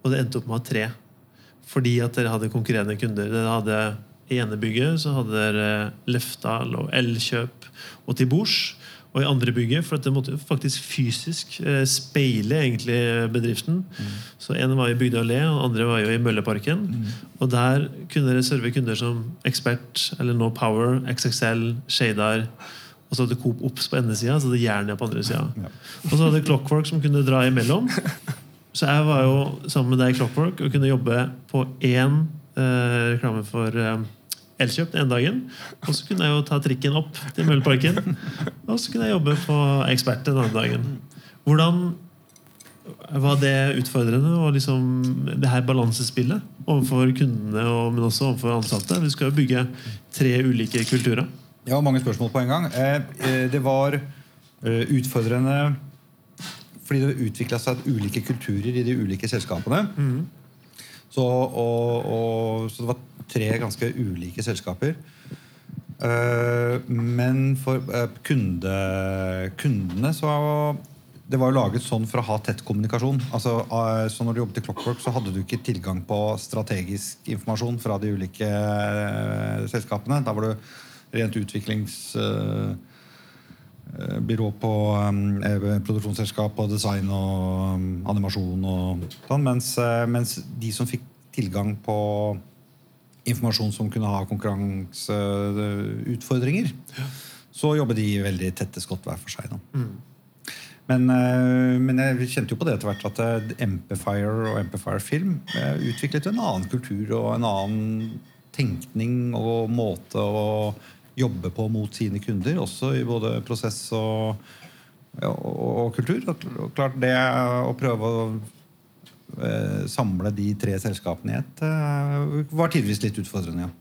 og det endte opp med å ha tre. Fordi at dere hadde konkurrerende kunder. Dere hadde I ene bygget så hadde dere Lefdal og Elkjøp og til bords. Og i andre bygget, for det måtte faktisk fysisk eh, speile egentlig bedriften. Så en var i Bygdøy allé, og andre var jo i Mølleparken. Og der kunne dere serve kunder som Expert eller No Power, XXL, Shadar. Og så hadde Coop Ops på endesida, så hadde Jernia på andre sida. Ja. Og så hadde Clockwork som kunne dra imellom. Så jeg var jo sammen med deg i Clockwork og kunne jobbe på én eh, reklame for eh, Elkjøp den ene dagen. Og så kunne jeg jo ta trikken opp til Mølleparken. Og så kunne jeg jobbe på Ekspert den andre dagen. Hvordan var det utfordrende, og liksom det her balansespillet overfor kundene, og, men også overfor ansatte? Vi skal jo bygge tre ulike kulturer. Ja, mange spørsmål på en gang. Eh, eh, det var eh, utfordrende fordi det utvikla seg ulike kulturer i de ulike selskapene. Så, og, og, så det var tre ganske ulike selskaper. Eh, men for eh, kunde, kundene så Det var jo laget sånn for å ha tett kommunikasjon. Altså, eh, så når du jobbet i Clockwork, så hadde du ikke tilgang på strategisk informasjon fra de ulike selskapene. Da var du rent utviklings... eh, eh, byrå på um, eh, produksjonsselskap og design og um, animasjon og sånn, mens, eh, mens de som fikk tilgang på informasjon som kunne ha konkurranseutfordringer, så jobber de veldig tette skott hver for seg. Da. Men, eh, men jeg kjente jo på det etter hvert at eh, Empifire og Empifire Film eh, utviklet en annen kultur og en annen tenkning og måte å jobbe på mot sine kunder, også i både prosess og, ja, og, og kultur. Og, klart det å prøve å eh, samle de tre selskapene i ett eh, var tidvis litt utfordrende. Ja.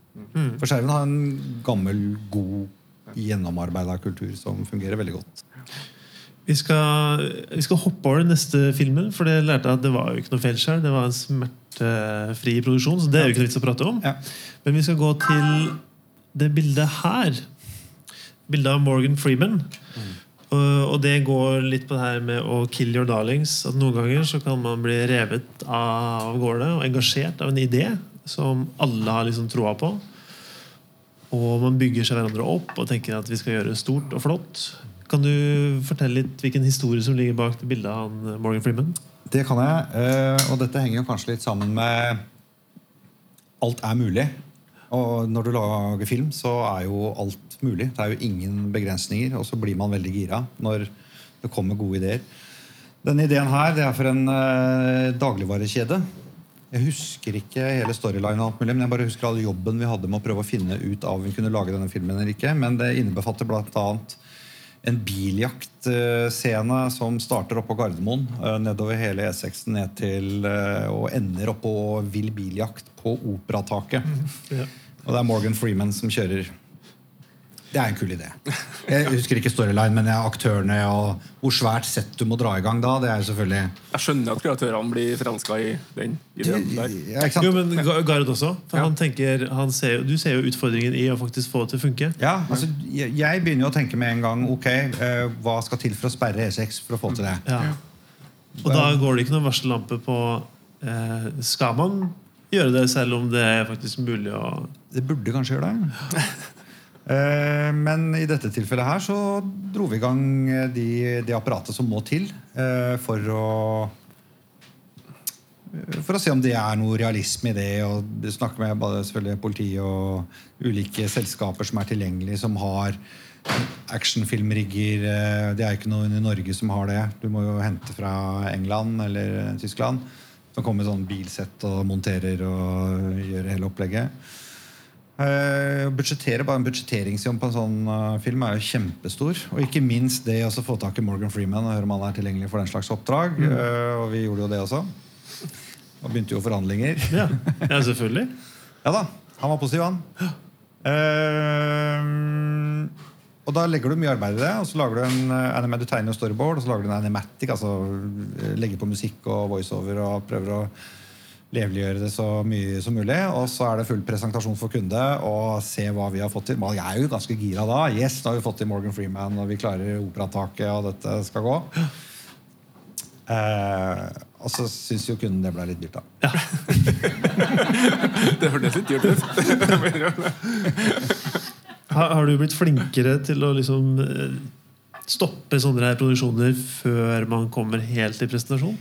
For Skjerven har en gammel, god, gjennomarbeida kultur som fungerer veldig godt. Vi skal, vi skal hoppe over den neste filmen, for det lærte jeg at det var jo ikke noe feilskjær. Det var en smertefri produksjon, så det er jo ikke noe vits å prate om. Ja. Men vi skal gå til det bildet her. Bildet av Morgan Freeman. Og, og det går litt på det her med å kill your darlings. At Noen ganger så kan man bli revet av gårde og engasjert av en idé som alle har liksom troa på. Og man bygger seg hverandre opp og tenker at vi skal gjøre det stort og flott. Kan du fortelle litt hvilken historie som ligger bak det bildet av Morgan Freeman? Det kan jeg. eh, Og dette henger kanskje litt sammen med alt er mulig. Og når du lager film, så er jo alt mulig. Det er jo ingen begrensninger. Og så blir man veldig gira når det kommer gode ideer. Denne ideen her det er for en eh, dagligvarekjede. Jeg husker ikke hele storylinen, alt mulig, men jeg bare husker all jobben vi hadde med å prøve å finne ut av om vi kunne lage denne filmen eller ikke. Men det innebefatter blant annet en biljaktscene som starter oppå Gardermoen. eh, Nedover hele E6 ned til eh, og ender oppå vill biljakt på Operataket. Ja. Og det er Morgan Freeman som kjører. Det er en kul idé. Jeg husker ikke storyline, men jeg aktørene og hvor svært sett du må dra i gang da. Det er jo selvfølgelig Jeg skjønner at kreatørene blir forelska i den ideen der. ja, Jo, men Gard også. For Ja. han tenker, han ser, du ser jo utfordringen i å faktisk få det til å funke. Ja, altså, jeg, jeg begynner jo å tenke med en gang ok, uh, hva skal til for å sperre E6 for å få til det? Ja. Og da går det ikke noen varsellampe på uh, Skal man gjøre det selv om det er faktisk mulig å Det burde kanskje gjøre det. Eh, Men i dette tilfellet her så dro vi i gang det de, det apparatet som må til eh, for å for å se om det er noe realisme i det. og Snakke med både selvfølgelig politi og ulike selskaper som er tilgjengelige, som har actionfilmrigger. Eh, Det er ikke noen i Norge som har det. Du må jo hente fra England eller Tyskland. Som kommer med sånn bilsett og monterer og gjør hele opplegget. Uh, budsjettere, bare En budsjetteringsjobb på en sånn uh, film er jo kjempestor. Og ikke minst det å få tak i Morgan Freeman og høre om han er tilgjengelig for den slags oppdrag. Eh, og vi gjorde jo det også. Og begynte jo forhandlinger. Ja, ja selvfølgelig. Ja da, han var positiv, han. Uh, og da legger du mye arbeid i det. Og så lager du en anime, du tegner storyboard, og så lager du en animatic. Altså legger på musikk og voiceover og prøver å leveliggjøre det så mye som mulig. Og så er det full presentasjon for kunde og se hva vi har fått til. Man er jo ganske gira da. Yes, da har vi fått til Morgan Freeman, og vi klarer operataket, og dette skal gå. Eh, og så syns jo kunden det ble litt dyrt, da. Det hørtes litt dyrt ut. Har, har du blitt flinkere til å liksom eh, stoppe sånne her produksjoner før man kommer helt til presentasjon?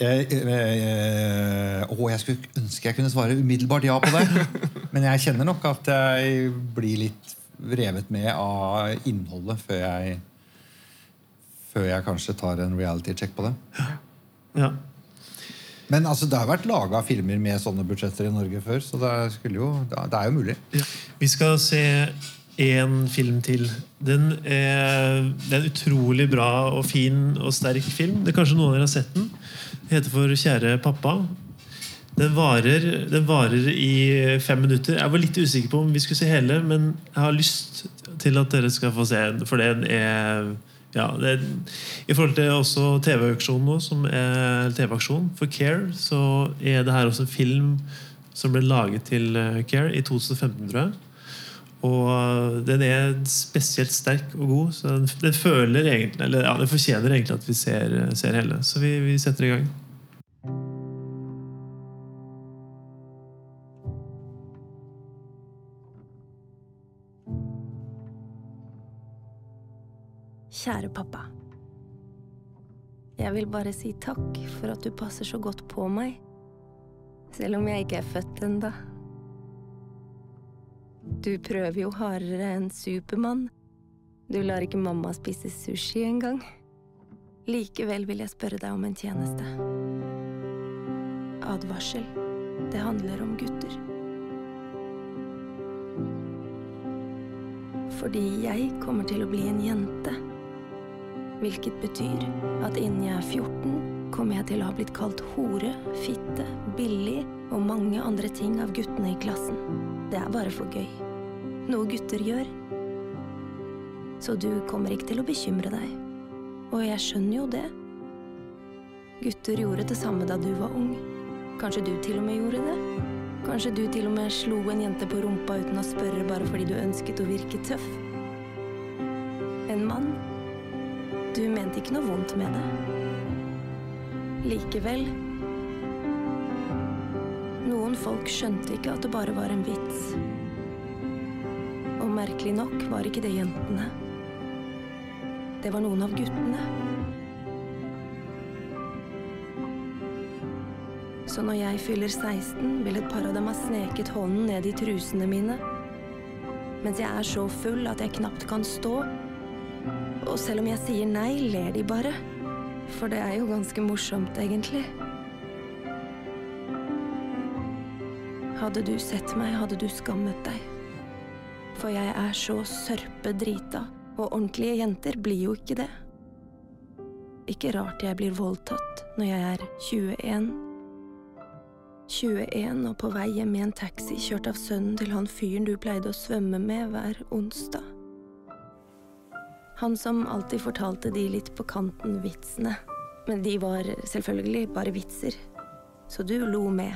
Jeg, jeg, jeg, å, jeg skulle ønske jeg kunne svare umiddelbart ja på det. Men jeg kjenner nok at jeg blir litt revet med av innholdet før jeg Før jeg kanskje tar en reality check på det. Ja. Men altså, det har vært laga filmer med sånne budsjetter i Norge før, så det, jo, det er jo mulig. Ja. Vi skal se én film til. Den er, det er en utrolig bra og fin og sterk film. Det er Kanskje noen av dere har sett den. Heter for 'Kjære pappa'. Den varer, den varer i fem minutter. Jeg var litt usikker på om vi skulle se hele, men jeg har lyst til at dere skal få se den, for den er ja, det, I forhold til også TV-aksjonen nå, som er TV-aksjon for Care, så er det her også en film som ble laget til eh, Care i 2015, tror jeg. Og eh, den er spesielt sterk og god, så den, den føler egentlig Eller ja, den fortjener egentlig at vi ser, ser hele. Så vi, vi setter i gang. Kjære pappa. Jeg vil bare si takk for at du passer så godt på meg, selv om jeg ikke er født enda. Du prøver jo hardere enn Supermann. Du lar ikke mamma spise sushi engang. Likevel vil jeg spørre deg om en tjeneste. Advarsel. Det handler om gutter. Fordi jeg kommer til å bli en jente. Hvilket betyr at innen jeg er 14, kommer jeg til å ha blitt kalt hore, fitte, billig og mange andre ting av guttene i klassen. Det er bare for gøy. Noe gutter gjør. Så du kommer ikke til å bekymre deg. Og jeg skjønner jo det. Gutter gjorde det samme da du var ung. Kanskje du til og med gjorde det? Kanskje du til og med slo en jente på rumpa uten å spørre bare fordi du ønsket å virke tøff? En mann du mente ikke noe vondt med det. Likevel Noen folk skjønte ikke at det bare var en vits. Og merkelig nok var ikke det jentene. Det var noen av guttene. Så når jeg fyller 16, vil et par av dem ha sneket hånden ned i trusene mine. Mens jeg er så full at jeg knapt kan stå, og selv om jeg sier nei, ler de bare. For det er jo ganske morsomt, egentlig. Hadde du sett meg, hadde du skammet deg. For jeg er så sørpedrita, og ordentlige jenter blir jo ikke det. Ikke rart jeg blir voldtatt når jeg er 21. 21 og på vei hjem i en taxi kjørt av sønnen til han fyren du pleide å svømme med hver onsdag. Han som alltid fortalte de litt på kanten-vitsene. Men de var selvfølgelig bare vitser. Så du lo med.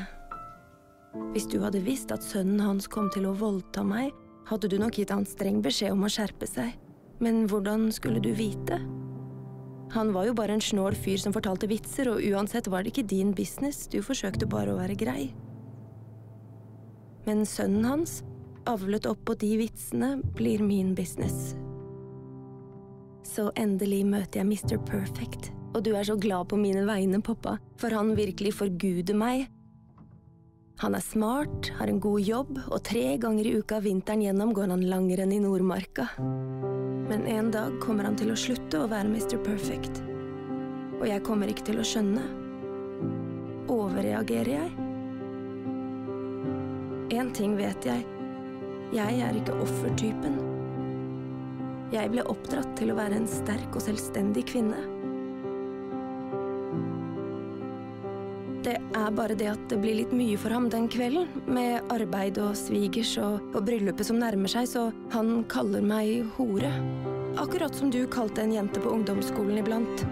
Hvis du hadde visst at sønnen hans kom til å voldta meg, hadde du nok gitt han streng beskjed om å skjerpe seg. Men hvordan skulle du vite? Han var jo bare en snål fyr som fortalte vitser, og uansett var det ikke din business, du forsøkte bare å være grei. Men sønnen hans, avlet opp på de vitsene, blir min business. Så endelig møter jeg Mr. Perfect, og du er så glad på mine vegne, pappa, for han virkelig forguder meg. Han er smart, har en god jobb, og tre ganger i uka vinteren gjennom går han langrenn i Nordmarka. Men en dag kommer han til å slutte å være Mr. Perfect. Og jeg kommer ikke til å skjønne. Overreagerer jeg? Én ting vet jeg. Jeg er ikke offertypen. Jeg ble oppdratt til å være en sterk og selvstendig kvinne. Det er bare det at det blir litt mye for ham den kvelden, med arbeid og svigers og, og bryllupet som nærmer seg, så han kaller meg hore. Akkurat som du kalte en jente på ungdomsskolen iblant.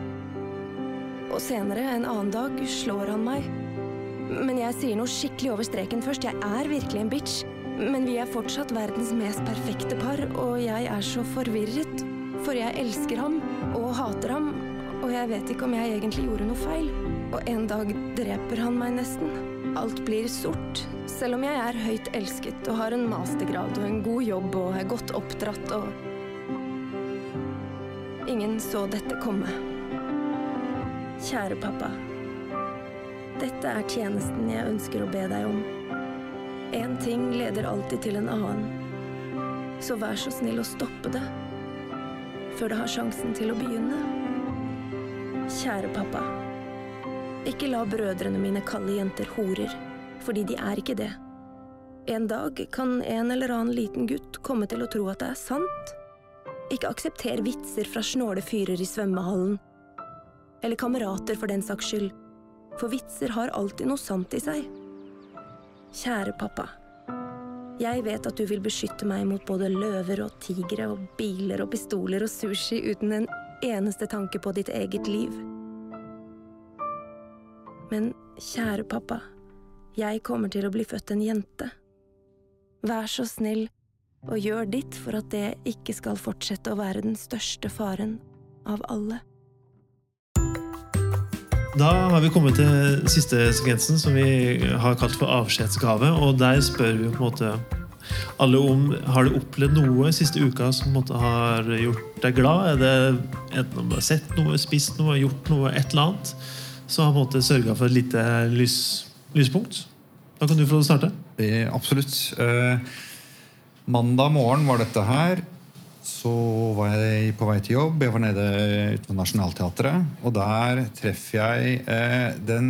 Og senere, en annen dag, slår han meg. Men jeg sier noe skikkelig over streken først. Jeg er virkelig en bitch. Men vi er fortsatt verdens mest perfekte par, og jeg er så forvirret. For jeg elsker ham, og hater ham, og jeg vet ikke om jeg egentlig gjorde noe feil. Og en dag dreper han meg nesten. Alt blir sort, selv om jeg er høyt elsket og har en mastergrad og en god jobb og er godt oppdratt og Ingen så dette komme. Kjære pappa. Dette er tjenesten jeg ønsker å be deg om. Én ting leder alltid til en annen. Så vær så snill å stoppe det før det har sjansen til å begynne. Kjære pappa. Ikke la brødrene mine kalle jenter horer, fordi de er ikke det. En dag kan en eller annen liten gutt komme til å tro at det er sant. Ikke aksepter vitser fra snåle fyrer i svømmehallen. Eller kamerater, for den saks skyld. For vitser har alltid noe sant i seg. Kjære pappa. Jeg vet at du vil beskytte meg mot både løver og tigre og biler og pistoler og sushi uten en eneste tanke på ditt eget liv. Men kjære pappa, jeg kommer til å bli født en jente. Vær så snill og gjør ditt for at det ikke skal fortsette å være den største faren av alle. Da har vi kommet til siste sekvensen, som vi har kalt for avskjedsgave. Og der spør vi på en måte alle om har du opplevd noe siste uka som måte har gjort deg glad. Er det enten om du har sett noe, spist noe, gjort noe, et eller annet, som har på en måte sørga for et lite lys, lyspunkt? Da kan du få starte. Det, absolutt. Eh, mandag morgen var dette her. Så var jeg på vei til jobb. Jeg var nede utenfor Nationaltheatret. Og der treffer jeg eh, den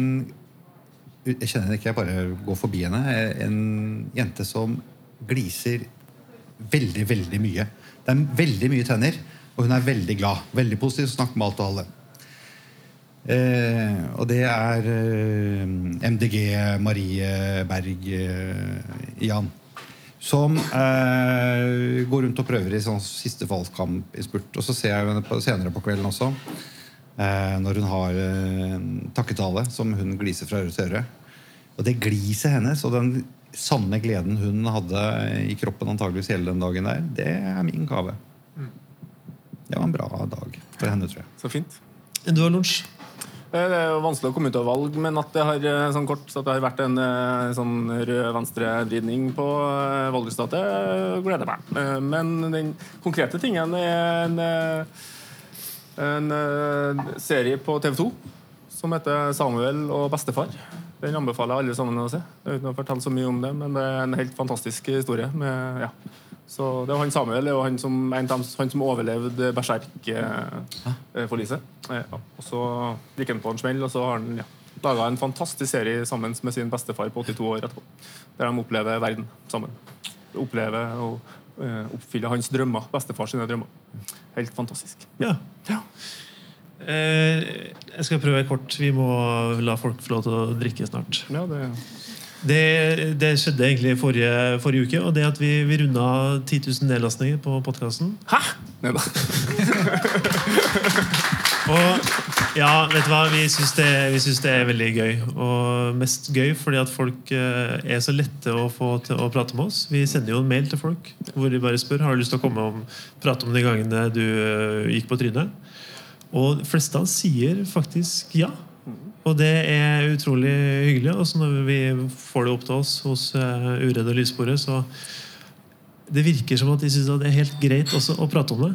Jeg kjenner henne ikke, jeg bare går forbi henne. En jente som gliser veldig, veldig mye. Det er veldig mye tenner, og hun er veldig glad. Veldig positiv, snakker med alt og alle. Eh, og det er eh, MDG Marie Berg eh, Jan. Som eh, går rundt og prøver i sånn siste valgkamp i spurt. Og så ser jeg henne på, senere på kvelden også, eh, når hun har eh, takketale som hun gliser fra øre til øre. Og det gliset hennes og den sanne gleden hun hadde i kroppen antageligvis hele den dagen der, det er min gave. Det var en bra dag for henne, tror jeg. Så fint. Du har lunsj. Eh, Det er jo vanskelig å komme ut av valg, men at det har eh, sånn kort, så det har vært en eh, sånn rød-venstre-vridning på valgresultatet, gleder meg. Men den konkrete tingen er en, en serie på TV 2 som heter 'Samuel og bestefar'. Den anbefaler jeg alle sammen å se. Uten å fortelle så mye om det, men det er en helt fantastisk historie. Med, ja. Så det var han Samuel og han som, dem, han som overlevde Berserk-forliset. Eh, ja. Og så gikk han på en smell, og så har han ja, laga en fantastisk serie sammen med sin bestefar på 82 år etterpå. Der de opplever verden sammen. Opplever og eh, oppfyller hans drømmer. Bestefar sine drømmer. Helt fantastisk. Ja. Ja. Eh, jeg skal prøve kort. Vi må la folk få lov til å drikke snart. Ja, det, Det, det skjedde egentlig forrige, forrige uke, og det at vi, vi runda 10 000 nedlastninger på podkasten. Hæ?! Nei da. Og ja, vet du hva, vi syns det, det er veldig gøy. Og mest gøy fordi at folk eh, er så lette å få til å prate med oss. Vi sender jo en mail til folk hvor de bare spør har du lyst til å komme og prate om de gangene du eh, gikk på trynet. Og de fleste av oss sier faktisk ja. Og det er utrolig hyggelig. Og når vi får det opp til oss hos uh, Uredd og Lyssporet, så det virker som at de syns det er helt greit også å prate om det.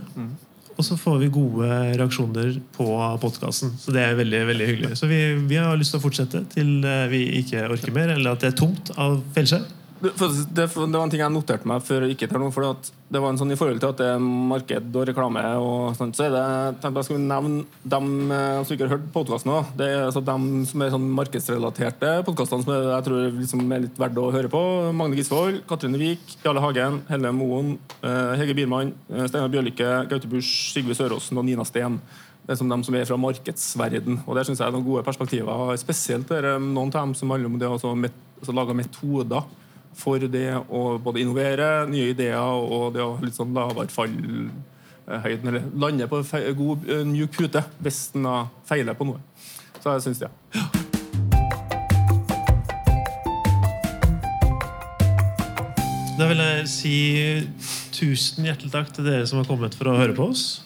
Og så får vi gode reaksjoner på podkasten. Så det er veldig veldig hyggelig. Så vi, vi har lyst til å fortsette til eh, vi ikke orker mer, eller at det er tomt av feilskjær. Det, det, det var en ting jeg noterte meg før jeg gikk hit her nå. For det var en sånn I forhold til at det er marked og reklame, og sånt, så er det tenkte jeg skulle nevne dem eh, som ikke har hørt podkasten òg. Det er altså dem som er sånn markedsrelaterte podkastene som jeg tror liksom er litt verdt å høre på. Magne Gisvold, Katrine Wiik, Jarle Hagen, Helle Moen, eh, Hege Biermann, eh, Steinar Bjørlykke, Gaute Busch, Sigve Søråsen og Nina Steen. Det er som dem som er fra markedsverden. Og der synes jeg er noen gode perspektiver. Spesielt er det noen av dem som handler om det å altså, altså, lage metoder for det å både innovere, nye ideer og det å litt sånn lavere fallhøyden. Eller lande på god, eh, mjuk pute hvis en feiler på noe. Så jeg syns det. Da vil jeg si tusen hjertelig takk til dere som har kommet for å høre på oss.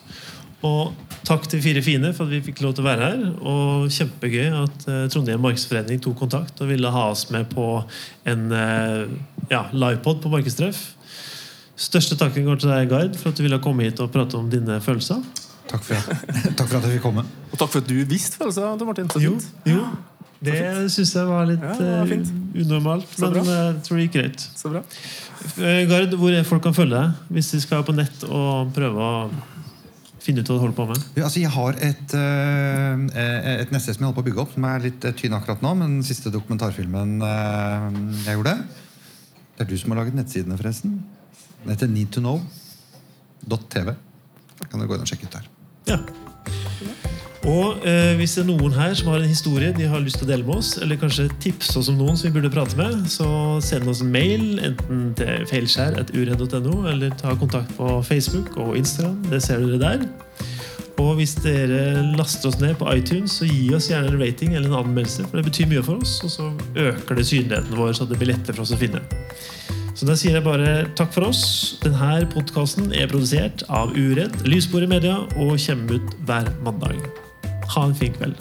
Og takk til Fire fine for at vi fikk lov til å være her. Og kjempegøy at eh, Trondheim Markedsforening tok kontakt og ville ha oss med på en eh, ja, livepod på markedstreff. Største takken går til deg, Gard, for at du ville komme hit og prate om dine følelser. Takk for takk for at jeg fikk komme. Og takk for at du visste følelser, Martin. Så Jo, jo. Det syns jeg var litt Ja, var eh, unormalt, men jeg tror det gikk greit. Så bra. Gard, hvor er folk kan følge deg hvis de skal på nett og prøve å finne ut hva du holder på med? Ja, altså, jeg har et, uh, et nettsted som jeg holder på å bygge opp, som er litt uh, tynn akkurat nå. Men den siste dokumentarfilmen uh, jeg gjorde Det er du som har laget nettsidene, forresten. Den heter needtoknow.tv. Kan dere gå inn og sjekke ut der. Ja. Og eh, hvis det er noen her som har en historie de har lyst til å dele med oss, eller kanskje tipse oss om noen som vi burde prate med, så send oss en mail enten til feilskjær.uredd.no, eller ta kontakt på Facebook og Instagram. Det ser dere der. Og hvis dere laster oss ned på iTunes, så gi oss gjerne en rating eller en anmeldelse. For det betyr mye for oss, og så øker det synligheten vår, så det blir lettere for oss å finne. Så da sier jeg bare takk for oss. Denne podkasten er produsert av Uredd, Lysbordet Media og kommer ut hver mandag. Ha en fin kveld.